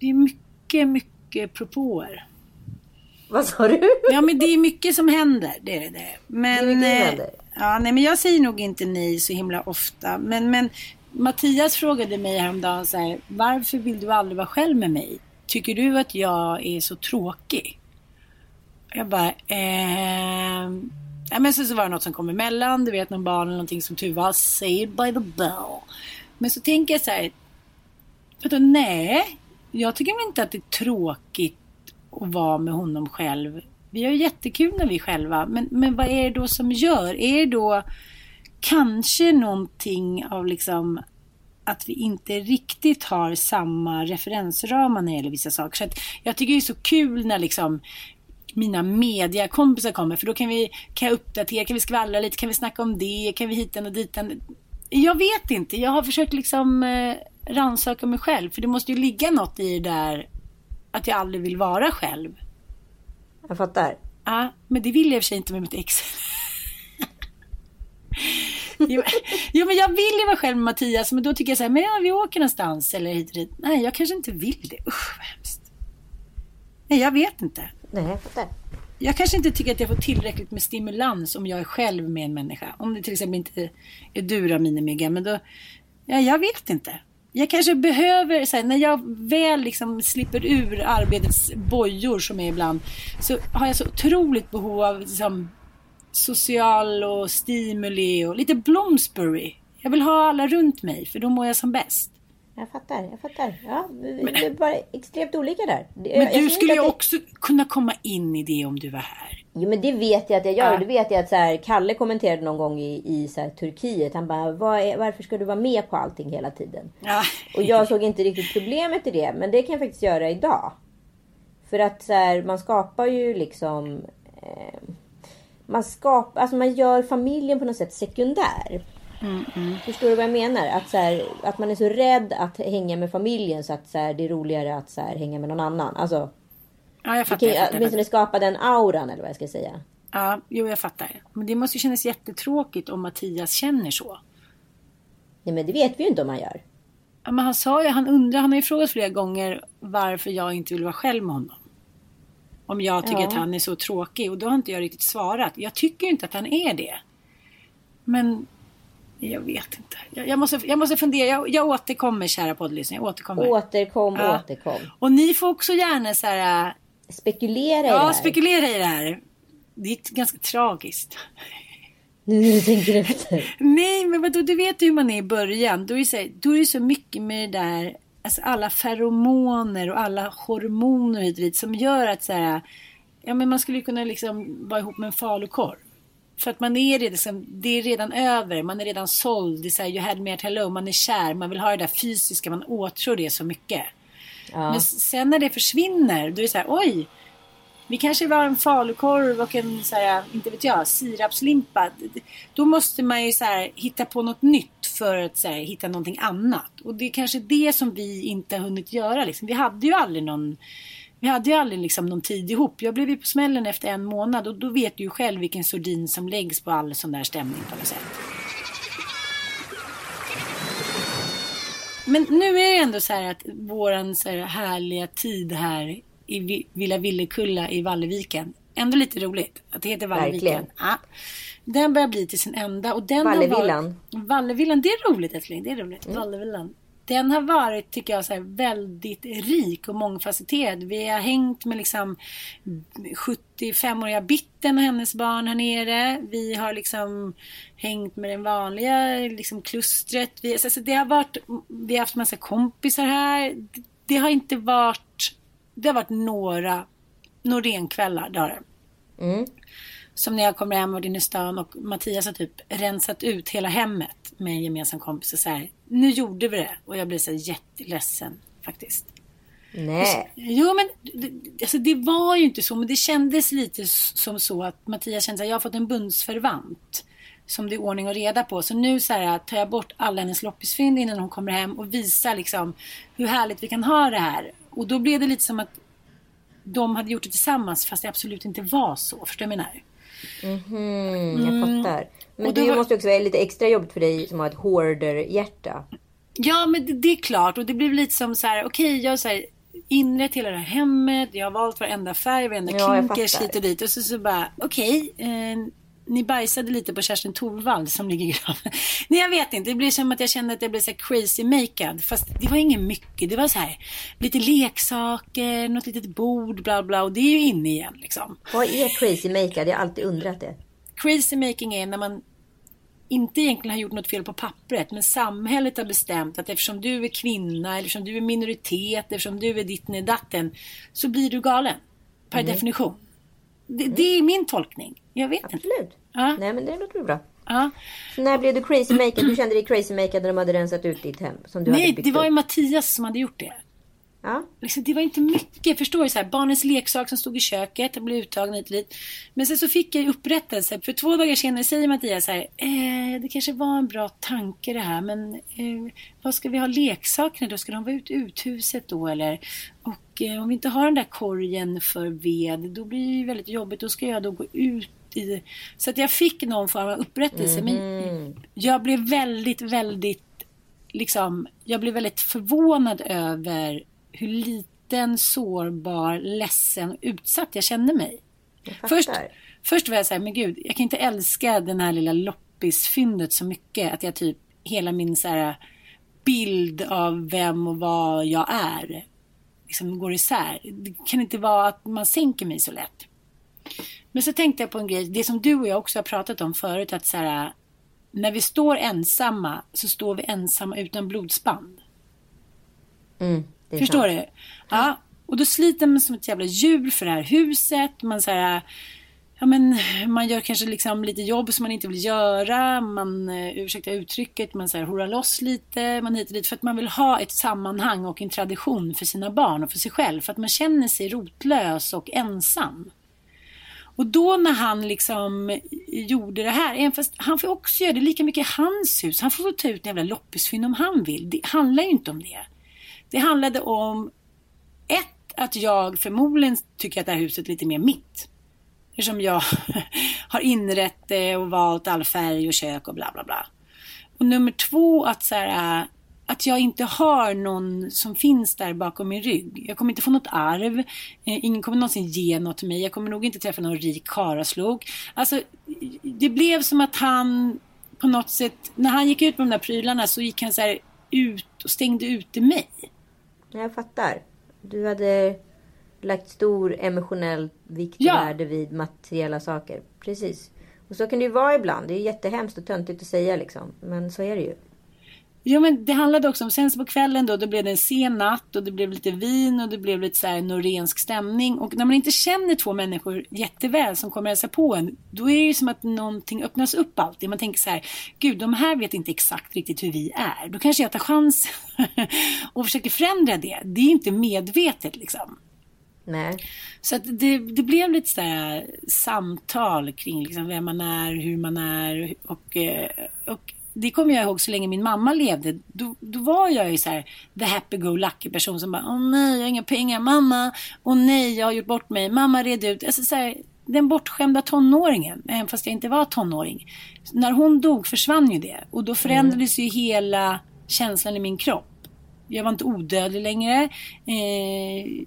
Det är mycket, mycket propåer.
Vad sa du?
Ja men det är mycket som händer. Det är det. Men,
Det är mycket som
eh,
händer.
Ja, nej men jag säger nog inte nej så himla ofta. Men, men Mattias frågade mig häromdagen så här. Varför vill du aldrig vara själv med mig? Tycker du att jag är så tråkig? Jag bara, ehm... Ja, men sen så var det något som kom emellan. Du vet någon barn eller någonting som Tuva. Saved by the bell. Men så tänker jag så här. Vadå, nej, jag tycker väl inte att det är tråkigt att vara med honom själv. Vi har ju jättekul när vi är själva. Men, men vad är det då som gör? Är det då kanske någonting av liksom att vi inte riktigt har samma referensramar när det gäller vissa saker. Så att jag tycker det är så kul när liksom mina mediakompisar kommer för då kan vi kan jag uppdatera, kan vi skvallra lite, kan vi snacka om det, kan vi hitan och ditan. Jag vet inte. Jag har försökt liksom eh, rannsaka mig själv. För det måste ju ligga något i det där att jag aldrig vill vara själv.
Jag fattar.
Ja, men det vill jag i och för sig inte med mitt ex. Jo, jo, men jag vill ju vara själv med Mattias. Men då tycker jag så här, men ja, vi åker någonstans eller hit och dit. Nej, jag kanske inte vill det. Usch, vad hemskt. Nej, jag vet inte.
Nej, jag fattar.
Jag kanske inte tycker att jag får tillräckligt med stimulans om jag är själv med en människa. Om det till exempel inte är du Ramineh men då... Ja, jag vet inte. Jag kanske behöver, så här, när jag väl liksom slipper ur arbetets bojor som är ibland, så har jag så otroligt behov av liksom, social och stimuli och lite Bloomsbury. Jag vill ha alla runt mig, för då mår jag som bäst.
Jag fattar, jag fattar. Ja, vi vi är bara extremt olika där.
Men
jag
du skulle ju
det-
också kunna komma in i det om du var här.
Jo men det vet jag att jag gör.
Ja.
Det vet jag att så här, Kalle kommenterade någon gång i, i så här, Turkiet. Han bara, Vad är, varför ska du vara med på allting hela tiden?
Ja.
Och jag såg inte riktigt problemet i det. Men det kan jag faktiskt göra idag. För att så här, man skapar ju liksom... Eh, man skapar, alltså man gör familjen på något sätt sekundär. Förstår du vad jag menar? Att, så här, att man är så rädd att hänga med familjen så att så här, det är roligare att så här, hänga med någon annan. Alltså,
Ja, jag fattar.
kan
Jag fattar,
åtminstone skapa den auran eller vad jag ska säga.
Ja, jo, jag fattar. Men det måste ju kännas jättetråkigt om Mattias känner så.
Nej men det vet vi ju inte om han gör.
Ja, men han sa ju, han undrar, han har ju frågat flera gånger varför jag inte vill vara själv med honom. Om jag tycker
Ja.
att han är så tråkig och då har inte jag riktigt svarat. Jag tycker inte att han är det. Men jag vet inte. Jag, jag, måste, jag måste fundera. Jag, jag återkommer kära poddlyssnare. Jag återkommer.
Återkom,
Ja.
återkom.
Och ni får också gärna så här, äh,
Spekulera i det
ja,
här.
spekulera i det här. Det är ganska tragiskt.
Nu när du tänker efter.
Nej, men vadå, du vet hur man är i början. Då är det så, här, då är det så mycket med det där, alltså alla feromoner och alla hormoner hit och dit som gör att så här, ja men man skulle kunna liksom vara ihop med en falukorv. För att man är redan, liksom, det är redan över, man är redan såld, det är så här, you had me at hello, man är kär, man vill ha det där fysiska, man åtrår det så mycket.
Ja.
Men sen när det försvinner, då är det så här, oj, vi kanske var en falukorv och en, så här, inte vet jag, sirapslimpa. Då måste man ju så här, hitta på något nytt för att så här, hitta någonting annat. Och det är kanske det som vi inte har hunnit göra. Liksom. Vi hade ju aldrig någon vi hade ju aldrig liksom någon tid ihop. Jag blev ju på smällen efter en månad och då vet du ju själv vilken sordin som läggs på all sån där stämning på något sätt. Men nu är det ändå så här att våran så här härliga tid här i Vi- Villa Villekulla i Valleviken. Ändå lite roligt att det heter Valleviken. Ja. Den börjar bli till sin ända. Och den har
Vallevillan.
Varit, Vallevillan, det är roligt älskling. Det är roligt. Vallevillan. Den har varit, tycker jag, så här, väldigt rik och mångfacetterad. Vi har hängt med liksom 75-åriga Bitten och hennes barn här nere. Vi har liksom hängt med den vanliga liksom klustret. Vi, alltså, det har varit, vi har haft massa kompisar här. Det har inte varit, det har varit några Norénkvällar, det har det. Som när jag kommer hem och i stan och Mattias har typ rensat ut hela hemmet med en gemensam kompis och så här, nu gjorde vi det. Och jag blir så här jätteledsen faktiskt.
Nej.
Jo men det- alltså, det var ju inte så men det kändes lite som så att Mattias kände att jag har fått en bundsförvant. Som det är ordning och reda på. Så nu så här, tar jag bort alla hennes loppisfynd innan hon kommer hem och visar liksom hur härligt vi kan ha det här. Och då blev det lite som att de hade gjort det tillsammans fast det absolut inte var så. Förstår du vad jag menar?
Mm, jag fattar. Men
Och
det
var-
måste också vara lite extra jobbigt för dig som har ett hoarder-hjärta.
Ja, men det, det är klart. Och det blev lite som så här, okej, jag har så här inrett hela det här hemmet. Jag har valt varenda färg, varenda
Ja,
klinkers hit och dit. Och så, så bara, okej, eh, ni bajsade lite på Kerstin Thorvald som ligger i graven. Nej, jag vet inte. Det blir som att jag kände att jag blev så här crazy makead. Fast det var inget mycket. Det var så här, lite leksaker, något litet bord, bla bla. Och det är ju inne igen liksom.
Vad är crazy makead? Jag har alltid undrat det.
Crazy making är när man inte egentligen har gjort något fel på pappret men samhället har bestämt att eftersom du är kvinna, eller eftersom du är minoritet, eftersom du är ditten i datten så blir du galen. Per definition. Det, det är min tolkning. Jag vet inte.
Absolut.
Ja.
Nej men det låter bra.
Ja.
Så när blev du crazy makead? Du kände dig crazy makead när de hade rensat ut ditt hem? Som du hade
Nej,
byggt
det var ju. Mattias som hade gjort det.
Ja.
Liksom, det var inte mycket, förstår du? Så här, barnens leksak som stod i köket, jag blev uttagen hit och dit. Men sen så fick jag upprättelse. För två dagar senare säger Mattias så här, eh, det kanske var en bra tanke det här, men eh, vad ska vi ha leksakerna då? Ska de vara ute i uthuset då eller? Och eh, om vi inte har den där korgen för ved, då blir det väldigt jobbigt. Då ska jag då gå ut i... Så att jag fick någon form av upprättelse. Men jag blev väldigt, väldigt liksom, jag blev väldigt förvånad över hur liten, sårbar, ledsen och utsatt jag kände mig.
fattar.
Först, först var jag så här, men gud, jag kan inte älska den här lilla loppisfyndet så mycket att jag typ hela min så här bild av vem och vad jag är liksom går isär. Det kan inte vara att man sänker mig så lätt. Men så tänkte jag på en grej, det som du och jag också har pratat om förut, att så här, när vi står ensamma så står vi ensamma utan blodsband.
Mm,
Förstår
sant.
du? Ja. Och då sliter man som ett jävla djur för det här huset. Man så här, ja men man gör kanske liksom lite jobb som man inte vill göra. Man, eh, ursäkta uttrycket, man så här horar loss lite. Man hit och dit för att man vill ha ett sammanhang och en tradition för sina barn och för sig själv. För att man känner sig rotlös och ensam. Och då när han liksom gjorde det här, även fast han får också göra det lika mycket i hans hus. Han får få ta ut en jävla loppisfynd om han vill. Det handlar ju inte om det. Det handlade om ett, att jag förmodligen tycker att det här huset är lite mer mitt. Eftersom jag har inrett det och valt all färg och kök och bla bla bla. Och nummer två, att, så här, att jag inte har någon som finns där bakom min rygg. Jag kommer inte få något arv. Eh, ingen kommer någonsin ge något till mig. Jag kommer nog inte träffa någon rik karaslok. Alltså, det blev som att han på något sätt, när han gick ut med de där prylarna så gick han så här ut och stängde ute mig.
Jag fattar. Du hade lagt stor emotionell vikt och
Ja.
värde vid materiella saker. Precis. Och så kan det ju vara ibland. Det är ju jättehemskt och töntigt att säga liksom. Men så är det ju.
Jo men det handlade också om, sen så på kvällen då, då blev det en sen natt och det blev lite vin och det blev lite så här norensk stämning. Och när man inte känner två människor jätteväl som kommer hälsa på en, då är det ju som att någonting öppnas upp alltid. Man tänker så här, gud de här vet inte exakt riktigt hur vi är. Då kanske jag tar chans och försöker förändra det. Det är inte medvetet liksom.
Nej.
Så att det, det blev lite så samtal kring liksom vem man är, hur man är och, eh, och det kommer jag ihåg så länge min mamma levde. Då, då var jag ju så här the happy-go-lucky person som bara Åh nej, jag har inga pengar. Mamma, åh nej, jag har gjort bort mig. Mamma red ut. Alltså så här, den bortskämda tonåringen, även fast jag inte var tonåring. När hon dog försvann ju det. Och då förändrades ju hela känslan i min kropp. Jag var inte odödlig längre. Eh,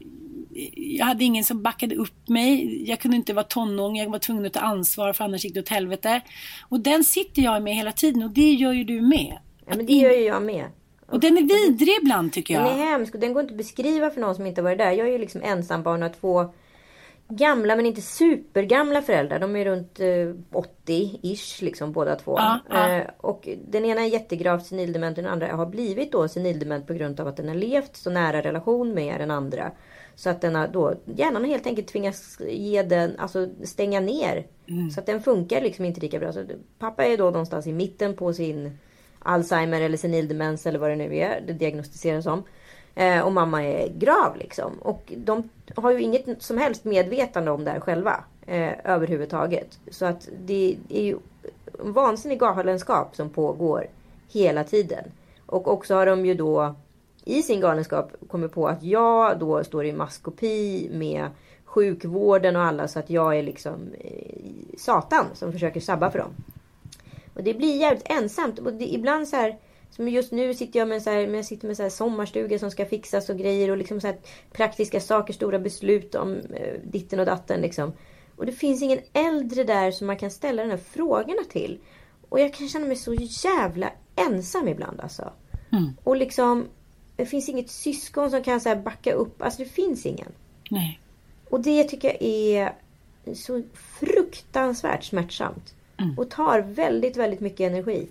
jag hade ingen som backade upp mig. Jag kunde inte vara tonåring. Jag var tvungen att ta ansvar för annars gick det åt helvete. Och den sitter jag med hela tiden och det gör ju du med.
Ja, men det gör ju jag med.
Och den är vidrig ibland tycker
Den
jag.
är hemsk och den går inte att beskriva för någon som inte varit där. Jag är ju liksom ensambarn och har två gamla men inte supergamla föräldrar. De är runt eh, 80-ish liksom båda två.
Ja, ja.
Eh, och den ena är jättegravt senildement och den andra har blivit då senildement på grund av att den har levt så nära relation med den andra. Så att den har då, hjärnan har helt enkelt tvingats ge den, alltså stänga ner. Så att den funkar liksom inte lika bra. Så pappa är då någonstans i mitten på sin Alzheimer eller senildemens eller vad det nu är. Det diagnostiseras som. Eh, och mamma är grav liksom. Och de har ju inget som helst medvetande om det här själva. Eh, överhuvudtaget. Så att det är ju vansinnig galenskap som pågår hela tiden. Och också har de ju då i sin galenskap kommit på att jag då står i maskopi med sjukvården och alla så att jag är liksom eh, Satan som försöker sabba för dem. Och det blir jävligt ensamt. Och det, ibland så här, som just nu sitter jag med så här, jag sitter med så här sommarstuga som ska fixas och grejer och liksom så här praktiska saker, stora beslut om eh, ditten och datten liksom. Och det finns ingen äldre där som man kan ställa de här frågorna till. Och jag kan känna mig så jävla ensam ibland alltså. Och liksom, det finns inget syskon som kan så backa upp. Alltså det finns ingen.
Nej.
Och det tycker jag är så fruktansvärt smärtsamt. Och tar väldigt, väldigt mycket energi.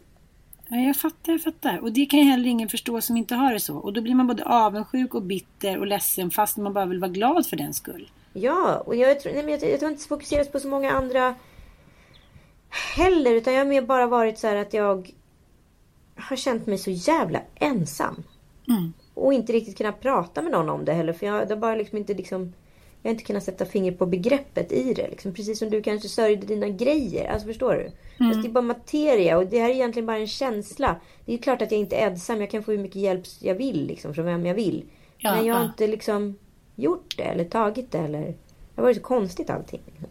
Ja, jag fattar, jag fattar. Och det kan ju heller ingen förstå som inte har det så. Och då blir man både avundsjuk och bitter och ledsen fast man bara vill vara glad för den skull.
Ja, och jag tror, nej, men jag, jag tror inte fokuseras på så många andra heller. Utan jag har mer bara varit så här att jag har känt mig så jävla ensam. Och inte riktigt kunna prata med någon om det heller. För jag har bara liksom inte liksom... Jag har inte kunnat sätta fingret på begreppet i det. Liksom. Precis som du kanske sörjde dina grejer. Alltså förstår du?
Mm.
Fast det är bara materia och det här är egentligen bara en känsla. Det är klart att jag inte är ensam. Jag kan få hur mycket hjälp jag vill liksom, från vem jag vill.
Ja,
Men jag har
ja.
inte liksom gjort det eller tagit det eller... Det har varit så konstigt allting. Liksom.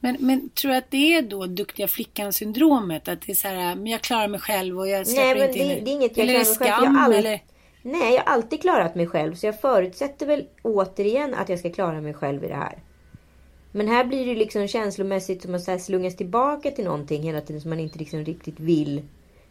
Men, men tror du att det är då duktiga flickan-syndromet? Att det är så här, men jag klarar mig själv och jag släpper
Nej men
inte
det,
in
det är inget jag klarar mig själv. Jag har all...
eller?
Nej, jag har alltid klarat mig själv. Så jag förutsätter väl återigen att jag ska klara mig själv i det här. Men här blir det liksom känslomässigt som att slungas tillbaka till någonting hela tiden som man inte liksom riktigt vill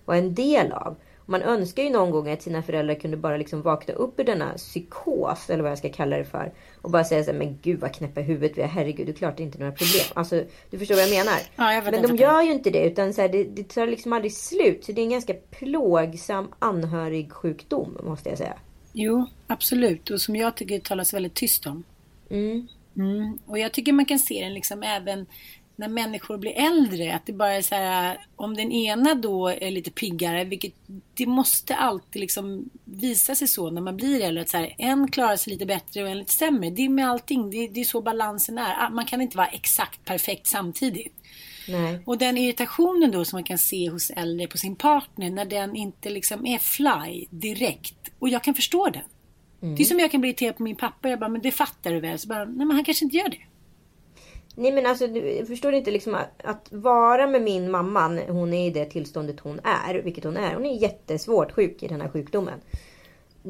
vara en del av. Man önskar ju någon gång att sina föräldrar kunde bara liksom vakna upp ur denna psykos, eller vad jag ska kalla det för. Och bara säga så här, men gud vad knäppa huvudet vi är. Herregud, det är klart det är inte några problem. Alltså, du förstår vad jag menar.
Ja, jag
men de gör ju inte det, utan så här, det, det tar liksom aldrig slut. Så det är en ganska plågsam anhörig sjukdom, måste jag säga.
Jo, absolut. Och som jag tycker det talas väldigt tyst om.
Mm.
Mm. Och jag tycker man kan se den liksom även när människor blir äldre. Att det bara är så här, om den ena då är lite piggare, vilket det måste alltid liksom visa sig så när man blir äldre. Att så här, en klarar sig lite bättre och en lite sämre. Det är med allting, det, det är så balansen är. Ah, Man kan inte vara exakt perfekt samtidigt.
Nej.
Och den irritationen då som man kan se hos äldre på sin partner när den inte liksom är fly direkt. Och jag kan förstå den. Det är som jag kan bli irriterad på min pappa. Jag bara, men det fattar du väl? Så bara, nej men han kanske inte gör det.
Nej men alltså, du förstår inte liksom att, att vara med min mamma, hon är i det tillståndet hon är, vilket hon är. Hon är jättesvårt sjuk i den här sjukdomen.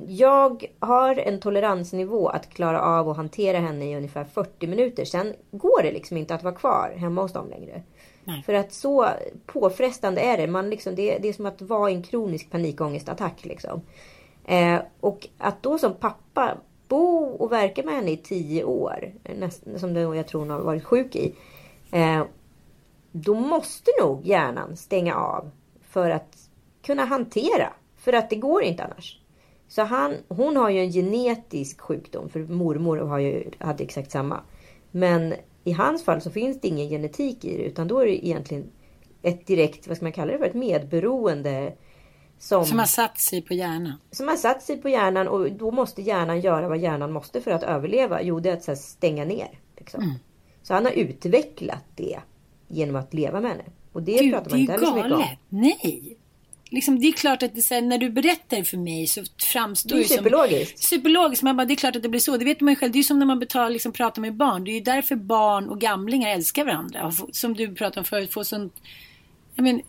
Jag har en toleransnivå att klara av att hantera henne i ungefär 40 minuter. Sen går det liksom inte att vara kvar hemma hos dem längre.
Nej.
För att så påfrestande är det. Man liksom, det, det är som att vara i en kronisk panikångestattack. Liksom. Eh, och att då som pappa bo och verka med henne i tio år, näst, som det, jag tror hon har varit sjuk i. Eh, då måste nog hjärnan stänga av för att kunna hantera. För att det går inte annars. Så han, hon har ju en genetisk sjukdom, för mormor har ju, hade exakt samma. Men i hans fall så finns det ingen genetik i det, utan då är det egentligen ett direkt, vad ska man kalla det för, ett medberoende. Som,
Som har satt sig på hjärnan.
som har satt sig på hjärnan och då måste hjärnan göra vad hjärnan måste för att överleva. Jo, det är att här, stänga ner. Liksom.
Mm.
Så han har utvecklat det genom att leva med henne. Och det
Gud,
pratar
det
man
är
inte heller så mycket om.
galet. Nej. Liksom, det är klart att det, här, när du berättar det för mig så framstår
Det är
det som...
superlogiskt.
Superlogiskt. Man bara, det är klart att det blir så. Det vet man ju själv. Det är som när man betalar, liksom, pratar med barn. Det är ju därför barn och gamlingar älskar varandra. Som du pratade om förut, får sånt... Jag men,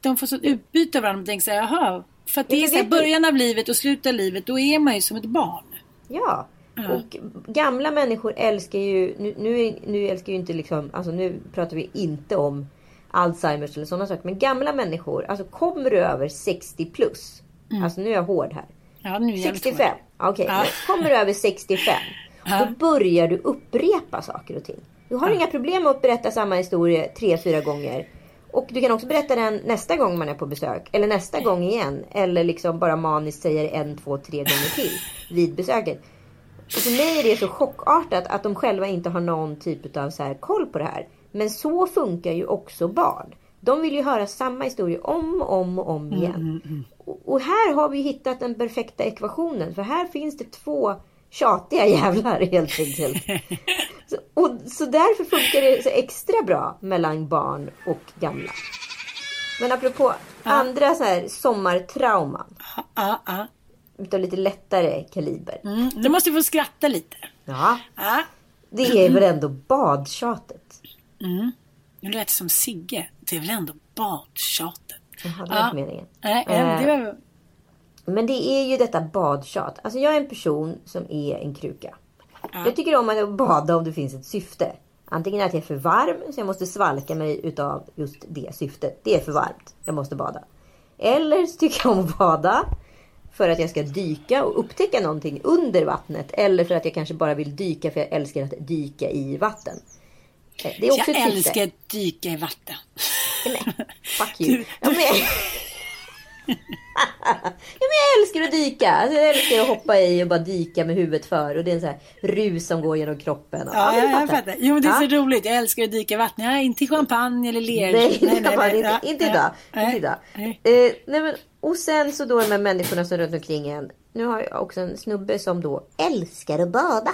de får sånt utbyte av varandra. Man tänker så här, jaha. För att det
Ja,
är så här, början av livet och slutet av livet. Då är man ju som ett barn.
Ja. Och gamla människor älskar ju, nu, nu, nu älskar ju inte liksom, alltså nu pratar vi inte om Alzheimers eller sådana saker. Men gamla människor, alltså kommer du över 60 plus. Alltså nu är jag hård här.
Ja, nu är jag
65. Okej,
Ja.
men kommer du över 65. Då börjar du upprepa saker och ting. Du har inga problem med att berätta samma historia tre, fyra gånger. Och du kan också berätta den nästa gång man är på besök. Eller nästa gång igen. Eller liksom bara maniskt säger en, två, tre gånger till vid besöket. Och för mig är det så chockartat att de själva inte har någon typ av så här koll på det här. Men så funkar ju också barn. De vill ju höra samma historia om och om och om igen. Och- Och här har vi hittat den perfekta ekvationen. För här finns det två tjatiga jävlar helt enkelt. Så, och, så därför funkar det så extra bra mellan barn och gamla. Men apropå andra så här sommartrauman.
Ja, ja.
Utav lite lättare kaliber.
Mm. Nu måste få skratta lite.
Ja,
Ja.
det är väl ändå badtjatet.
Nu lät det som Sigge. Det är väl ändå badtjatet.
Jaha, det var
Ja.
inte meningen.
Nej,
Eh,
det var...
Men det är ju detta badtjat. Alltså jag är en person som är en kruka. Jag tycker om att bada om det finns ett syfte. Antingen att jag är för varm så jag måste svalka mig utav just det syftet. Det är för varmt. Jag måste bada. Eller så tycker jag om att bada för att jag ska dyka och upptäcka någonting under vattnet. Eller för att jag kanske bara vill dyka för jag älskar att dyka i vatten. Eh, Det är också
Jag älskar att dyka i vatten.
Nej, fuck you. Ja, men... ja, men jag älskar att dyka. Alltså, jag älskar att hoppa i och bara dyka med huvudet för. Och det är en sån här rus som går genom kroppen.
Ja,
men
jag, fattar. Jo, men det är
Ja.
så roligt. Jag älskar att dyka i vatten. Jag är inte i champagne eller ler.
Nej, nej, nej,
nej.
inte,
Ja,
inte
ja.
idag. Inte idag.
Nej.
Eh, nej, men, och sen så då de här människorna som runt omkring en. nu har jag också en snubbe som då älskar att bada.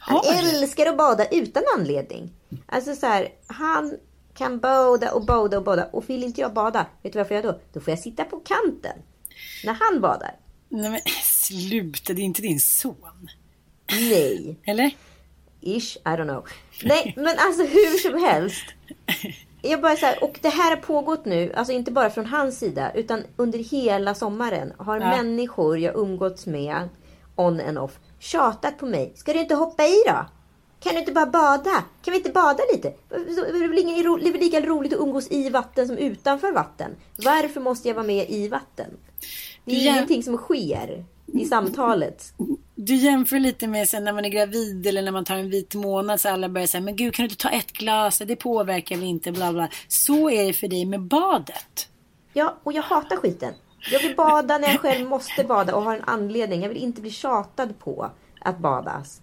Han älskar att bada utan anledning. Alltså så här, han kan bada och bada och bada. Och vill inte jag bada, vet du vad jag då? Då får jag sitta på kanten. När han badar.
Nej men sluta, det är inte din son.
Nej.
Eller?
Ish, I don't know. Nej, men alltså hur som helst. Jag bara så här, och det här har pågått nu, alltså inte bara från hans sida, utan under hela sommaren har
Ja.
människor jag umgåtts med, on and off, tjatat på mig. Ska du inte hoppa i då? Kan du inte bara bada? Kan vi inte bada lite? Det är väl lika roligt att umgås i vatten som utanför vatten? Varför måste jag vara med i vatten? Det är
Ja.
ingenting som sker i samtalet.
Du jämför lite med sen när man är gravid eller när man tar en vit månad så alla börjar säga men gud kan du inte ta ett glas, det påverkar väl inte, bla bla. Så är det för dig med badet.
Ja, och jag hatar skiten. Jag vill bada när jag själv måste bada och har en anledning. Jag vill inte bli tjatad på att badas.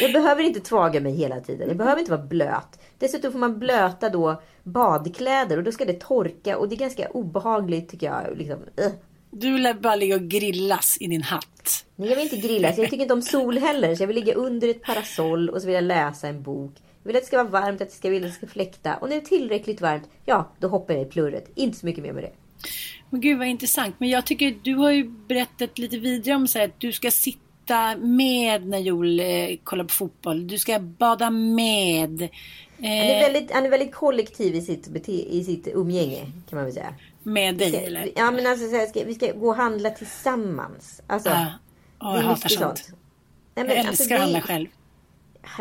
Jag behöver inte tvaga mig hela tiden. Jag behöver inte vara blöt. Dessutom får man blöta då badkläder och då ska det torka och det är ganska obehagligt tycker jag. Liksom. Ugh.
Du vill bara ligga och grillas i din hatt.
Nej, jag vill inte grillas. Jag tycker inte om sol heller. Så jag vill ligga under ett parasoll och så vill jag läsa en bok. Jag vill att det ska vara varmt, att det ska, vill att det ska fläkta. Och när det är tillräckligt varmt, ja, då hoppar jag i plurret. Inte så mycket mer med det.
Men gud vad intressant. Men jag tycker du har ju berättat lite vidare om så här, att du ska sitta med när Joel eh, kollar på fotboll. Du ska bada med.
Han är,
Eh,
väldigt, han är väldigt kollektiv i sitt, i sitt umgänge kan man väl säga.
med dig eller?
Ja men alltså så här, ska, vi ska gå och handla tillsammans. Alltså,
Ja. Åh, jag hatar sånt.
Nej,
Jag
alltså,
älskar
det-
att handla själv.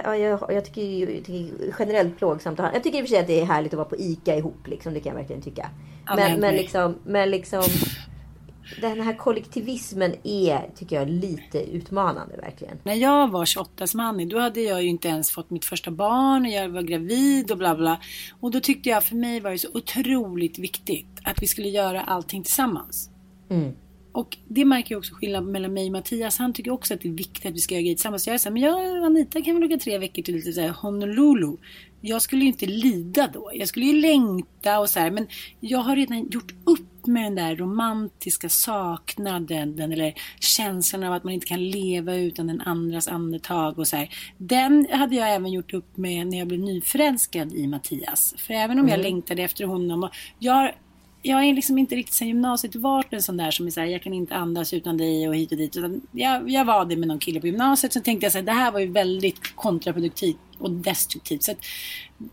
Ja, jag, jag tycker ju jag tycker generellt plågsamt att. Jag tycker i och för sig att det är härligt att vara på ICA ihop. Liksom, det kan jag verkligen tycka.
Ja,
men, men, liksom, men liksom. Den här kollektivismen är, tycker jag, lite utmanande verkligen.
När jag var 28 som Annie, då hade jag ju inte ens fått mitt första barn och jag var gravid och bla bla. Och då tyckte jag, för mig var det så otroligt viktigt att vi skulle göra allting tillsammans.
Mm.
Och det märker jag också skillnad mellan mig och Mattias. Han tycker också att det är viktigt att vi ska göra grejer tillsammans. Jag så här, men jag och Anita kan väl åka tre veckor till lite så här Honolulu. Jag skulle ju inte lida då. Jag skulle ju längta och så här. Men jag har redan gjort upp med den där romantiska saknaden. Den, eller känslan av att man inte kan leva utan den andras andetag och så här. Den hade jag även gjort upp med när jag blev nyförälskad i Mattias. För även om jag längtade efter honom. Och jag jag är liksom inte riktigt sen gymnasiet varit en sån där som är såhär, jag kan inte andas utan dig och hit och dit. Utan jag, jag var det med någon kille på gymnasiet. Så tänkte jag såhär, det här var ju väldigt kontraproduktivt och destruktivt. Så att,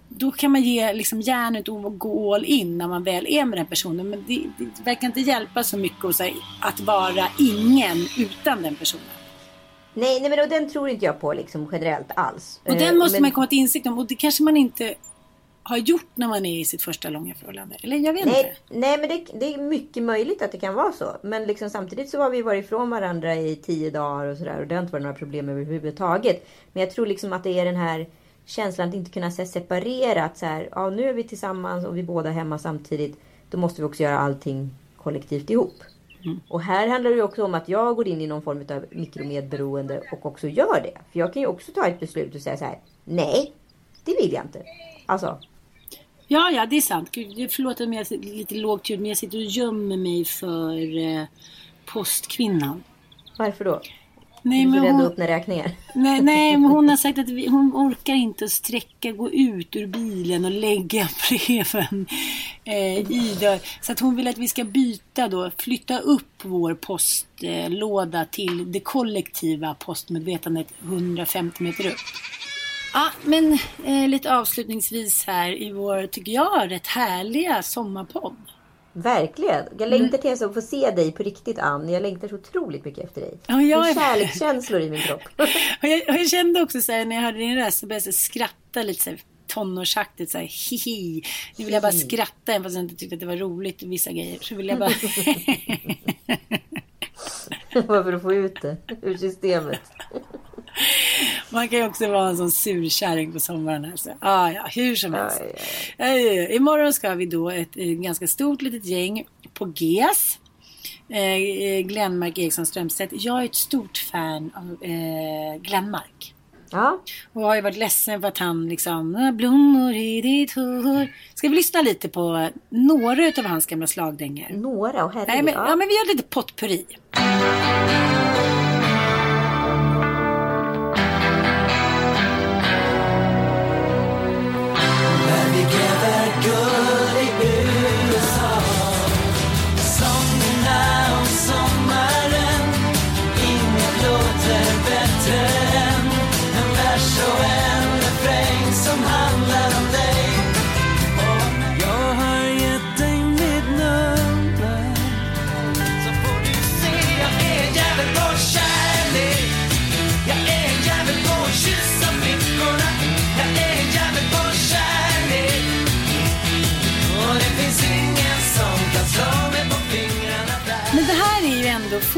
då kan man ge liksom järnet och gå all in när man väl är med den personen. Men det, det verkar inte hjälpa så mycket att, säga, att vara ingen utan den personen.
Nej, nej men och den tror inte jag på liksom generellt alls.
Och
Eh,
den måste
men-
man komma till insikt om. Och det kanske man inte har gjort när man är i sitt första långa förhållande. Eller jag vet inte.
Nej, nej men det, det är mycket möjligt att det kan vara så. Men liksom samtidigt så har vi varit ifrån varandra i tio dagar och sådär. Och det har inte varit några problem överhuvudtaget. Men jag tror liksom att det är den här känslan att inte kunna se separerat. Så här, ja, nu är vi tillsammans och vi båda hemma samtidigt. Då måste vi också göra allting kollektivt ihop. Och här handlar det också om att jag går in i någon form av mikromedberoende och också gör det. För jag kan ju också ta ett beslut och säga så här. Nej, det vill jag inte. Alltså,
Ja, ja, det är sant. Gud, förlåt om jag är lite lågt ljud, men jag sitter och gömmer mig för eh, postkvinnan.
varför då?
Nej, men hon,
öppna räkningar.
nej, nej, men hon har sagt att vi, hon orkar inte att sträcka, gå ut ur bilen och lägga breven eh, i dörr. Så att hon vill att vi ska byta då, flytta upp vår postlåda till det kollektiva postmedvetandet 150 meter upp. Ja, men eh, lite avslutningsvis här i vår, tycker jag, rätt härliga sommarpodd.
Verkligen. Jag längtar tills jag får se dig på riktigt Ann. Jag längtar så otroligt mycket efter dig.
Ja, jag
Det är
är-
kärlekskänslor i min kropp.
Jag, jag kände också så här, när jag hörde din röst så började jag skratta lite så här, tonårsaktigt så här hihi. Nu vill jag bara skratta även fast jag inte tyckte att det var roligt vissa grejer. Så vill jag bara...
Bara för att få ut det ur systemet.
Man kan ju också vara en sån surkärring på sommaren. Alltså. Ah, ja, hur som helst.
Aj,
Aj, aj. Imorgon ska vi då ett, eh, ganska stort litet gäng på GES. Eh, Glenmark Eriksson Strömstedt. Jag är ett stort fan av eh, Glenmark.
Ja,
Och har ju varit ledsen för att han liksom, "Ah, blommor i ditt hår. Ska vi lyssna lite på några av hans gamla slagdängor?
några och herregud.
Nej, men,
ja.
ja, men vi gör lite potpurri.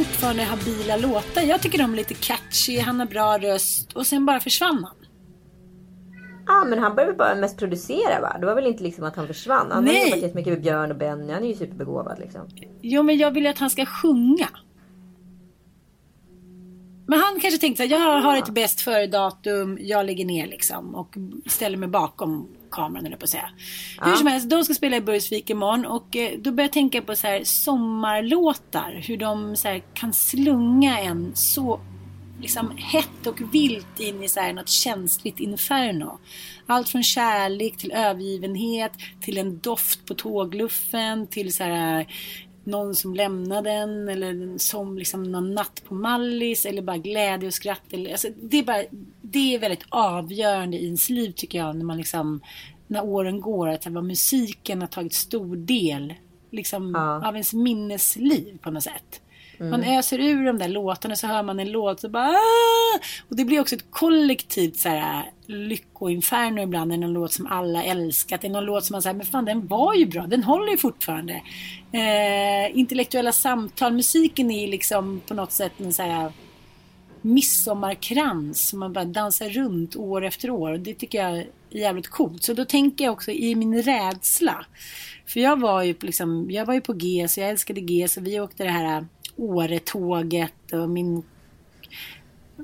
Fortfarande habila låtar. Jag tycker de är lite catchy, han har bra röst och sen bara försvann han.
Ja, men han började bara mest producera va? Det var väl inte liksom att han försvann? Han
Nej.
har jobbat jättemycket med Björn och Benny. Han är ju superbegåvad liksom.
Jo, men jag vill ju att han ska sjunga. Men han kanske tänkte att jag har ett bäst före-datum, jag lägger ner liksom och ställer mig bakom kameran eller på att säga. Hur som helst, de ska spela i Burgsvik imorgon och eh, då börjar jag tänka på så här sommarlåtar. Hur de så här, kan slunga en så liksom hett och vilt in i så här något känsligt inferno. Allt från kärlek till övergivenhet till en doft på tågluffen till så här någon som lämnade den eller som liksom någon natt på Mallis eller bara glädje och skratt. Eller, alltså, det, är bara, det är väldigt avgörande i ens liv tycker jag när man liksom när åren går att vad musiken har tagit stor del liksom,
Ja.
av ens minnesliv på något sätt. Man öser ur de där låtarna så hör man en låt så bara "Ah!" Och det blir också ett kollektivt så här, lyckoinferno ibland. Det är någon låt som alla älskat. Det är någon låt som man säger men fan den var ju bra. Den håller ju fortfarande. Eh, intellektuella samtal. Musiken är liksom på något sätt en så här midsommarkrans som man bara dansar runt år efter år. Och det tycker jag är jävligt coolt. Så då tänker jag också i min rädsla. För jag var ju liksom, jag var ju på G, så jag älskade G. Så vi åkte det här Åretåget och min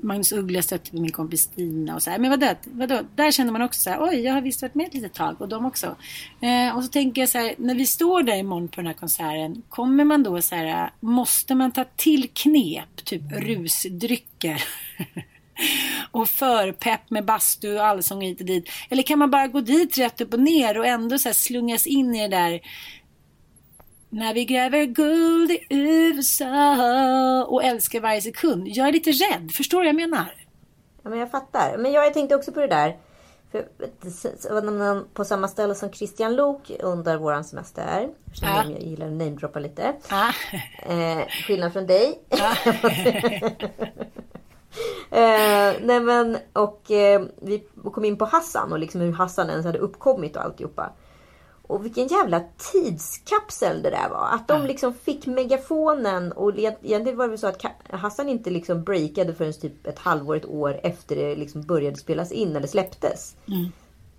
Magnus Uggla stötte på min kompis Stina och så här. Men vadå, vadå? Där känner man också så här, oj, jag har visst varit med ett litet tag och de också. Eh, och så tänker jag så här, när vi står där imorgon på den här konserten, kommer man då så här, måste man ta till knep, typ rusdrycker? och förpepp med bastu och allsång hit och dit. Eller kan man bara gå dit rätt upp och ner och ändå så här slungas in i det där när vi gräver guld i USA och älskar varje sekund. Jag är lite rädd, förstår du vad jag menar?
Ja, men jag fattar. Men jag tänkte också på det där. För, man på samma ställe som Christian Lok under våran semester. Som
Ja.
jag gillar att namedroppa lite.
Ah.
Eh, skillnad från dig. eh, nej men, och eh, vi kom in på Hassan och liksom hur Hassan ens hade uppkommit och alltihopa. Och vilken jävla tidskapsel det där var. Att de liksom fick megafonen och egentligen var det väl så att Hassan inte liksom breakade förrän typ ett halvår, ett år efter det liksom började spelas in eller släpptes.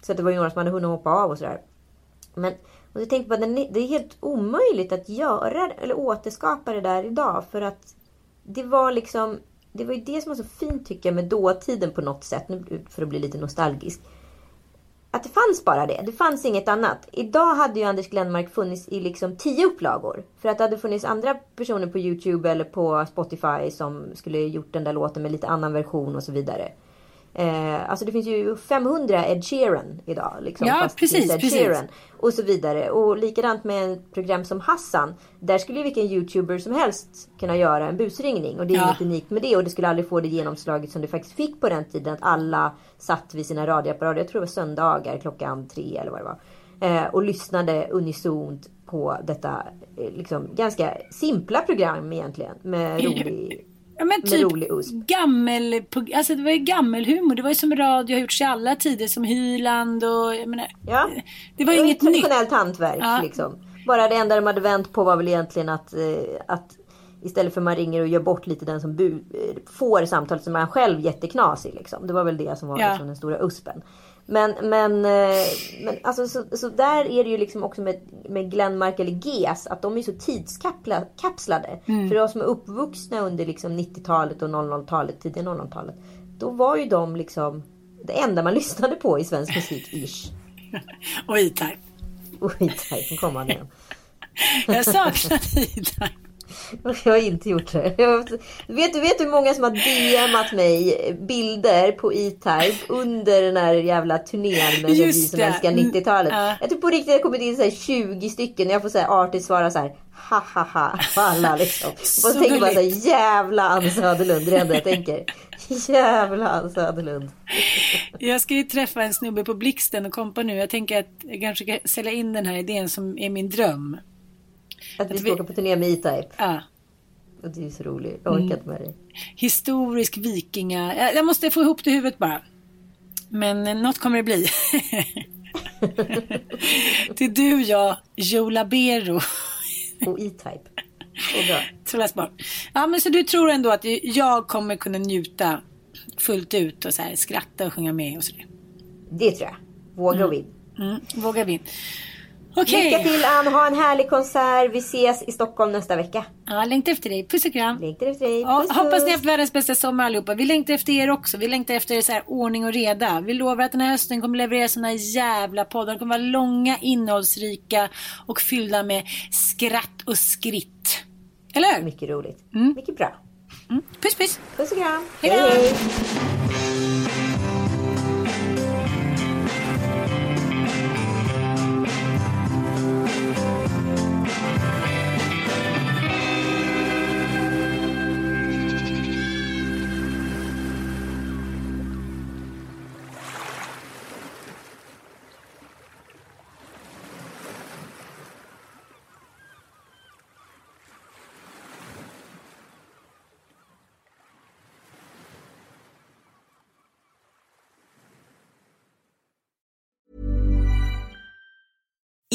Så att det var ju några som hade hunnit hoppa av och sådär. Men och jag tänkte på att det är helt omöjligt att göra eller återskapa det där idag. För att det var liksom Det var ju det som var så fint tycker jag med dåtiden på något sätt. För att bli lite nostalgisk. Att det fanns bara det. Det fanns inget annat. Idag hade ju Anders Glenmark funnits i liksom tio upplagor. För att det hade funnits andra personer på Youtube eller på Spotify som skulle gjort den där låten med lite annan version och så vidare. Eh, alltså det finns ju 500 Ed Sheeran idag. Liksom,
Ja, precis,
Ed
precis.
Sheeran. Och så vidare. Och likadant med ett program som Hassan. Där skulle ju vilken youtuber som helst kunna göra en busringning. Och det är
Ja.
inget unikt med det. Och det skulle aldrig få det genomslaget som det faktiskt fick på den tiden. Att alla satt vid sina radioapparater. Jag tror det var söndagar klockan tre eller vad det var. Eh, och lyssnade unisont på detta eh, liksom, ganska simpla program egentligen. Med rolig...
Ja, men typ gammel, alltså det var ju gammelhumor. Det var ju som radio har gjorts i alla tider. Som Hyland och jag menar,
Ja.
det var
var
inget nytt.
traditionellt hantverk.
Ja.
Liksom. Bara det enda de hade vänt på var väl egentligen att, eh, att istället för man ringer och gör bort lite den som bu- eh, får samtalet som är själv jätteknasig. Liksom. Det var väl det som var
Ja.
liksom den stora uspen. Men, men, eh, men alltså, så, så där är det ju liksom också med, med Glenmark eller GES att de är så tidskapslade.
Mm.
För de som är uppvuxna under liksom 90-talet och 00-talet, tidiga 00-talet. Då var ju de liksom det enda man lyssnade på i svensk musik, ish.
Och E-Type.
Och skit, nu kom han igen.
Jag saknar E-Type.
Jag har inte gjort det. Jag, vet du vet hur många som har DMat mig bilder på E-Type under den här jävla turnén med Vi som älskar 90-talet.
Mm, ja.
Jag tror på riktigt det har kommit in så här 20 stycken. Jag får säga artigt svara så här ha ha ha på alla liksom. Och så tänker man så här, jävla Ann Söderlund. Det är det enda jag tänker. Jävla Ann Söderlund.
Jag ska ju träffa en snubbe på Blixten och kompa nu. Jag tänker att jag kanske ska sälja in den här idén som är min dröm.
Att vi ska
vi-
åka på turné med E-Type.
Ja.
Och det är så roligt. Jag orkar
Mm.
inte med dig.
Historisk vikinga. Jag måste få ihop det i huvudet bara. Men eh, något kommer det bli. Till du, jag, Joe Labero.
Och E-Type. Så
trollas bort. Ja, men så du tror ändå att jag kommer kunna njuta fullt ut och så här, skratta och sjunga med och sådär?
Det tror jag. Våga och vinn.
Mm, vågar vi. Okej.
Lycka till Ann, ha en härlig konsert. Vi ses i Stockholm nästa vecka.
Ja, längtar efter dig. Puss och kram.
Längtar efter dig.
Ja,
Puss,
hoppas ni har
puss.
haft världens bästa sommar allihopa. Vi längtar efter er också. Vi längtar efter så här ordning och reda. Vi lovar att den här hösten kommer leverera såna jävla poddar. De kommer vara långa, innehållsrika och fyllda med skratt och skritt. Eller hur?
Mycket roligt.
Mm.
Mycket bra.
Puss puss.
Puss och kram.
Hej då.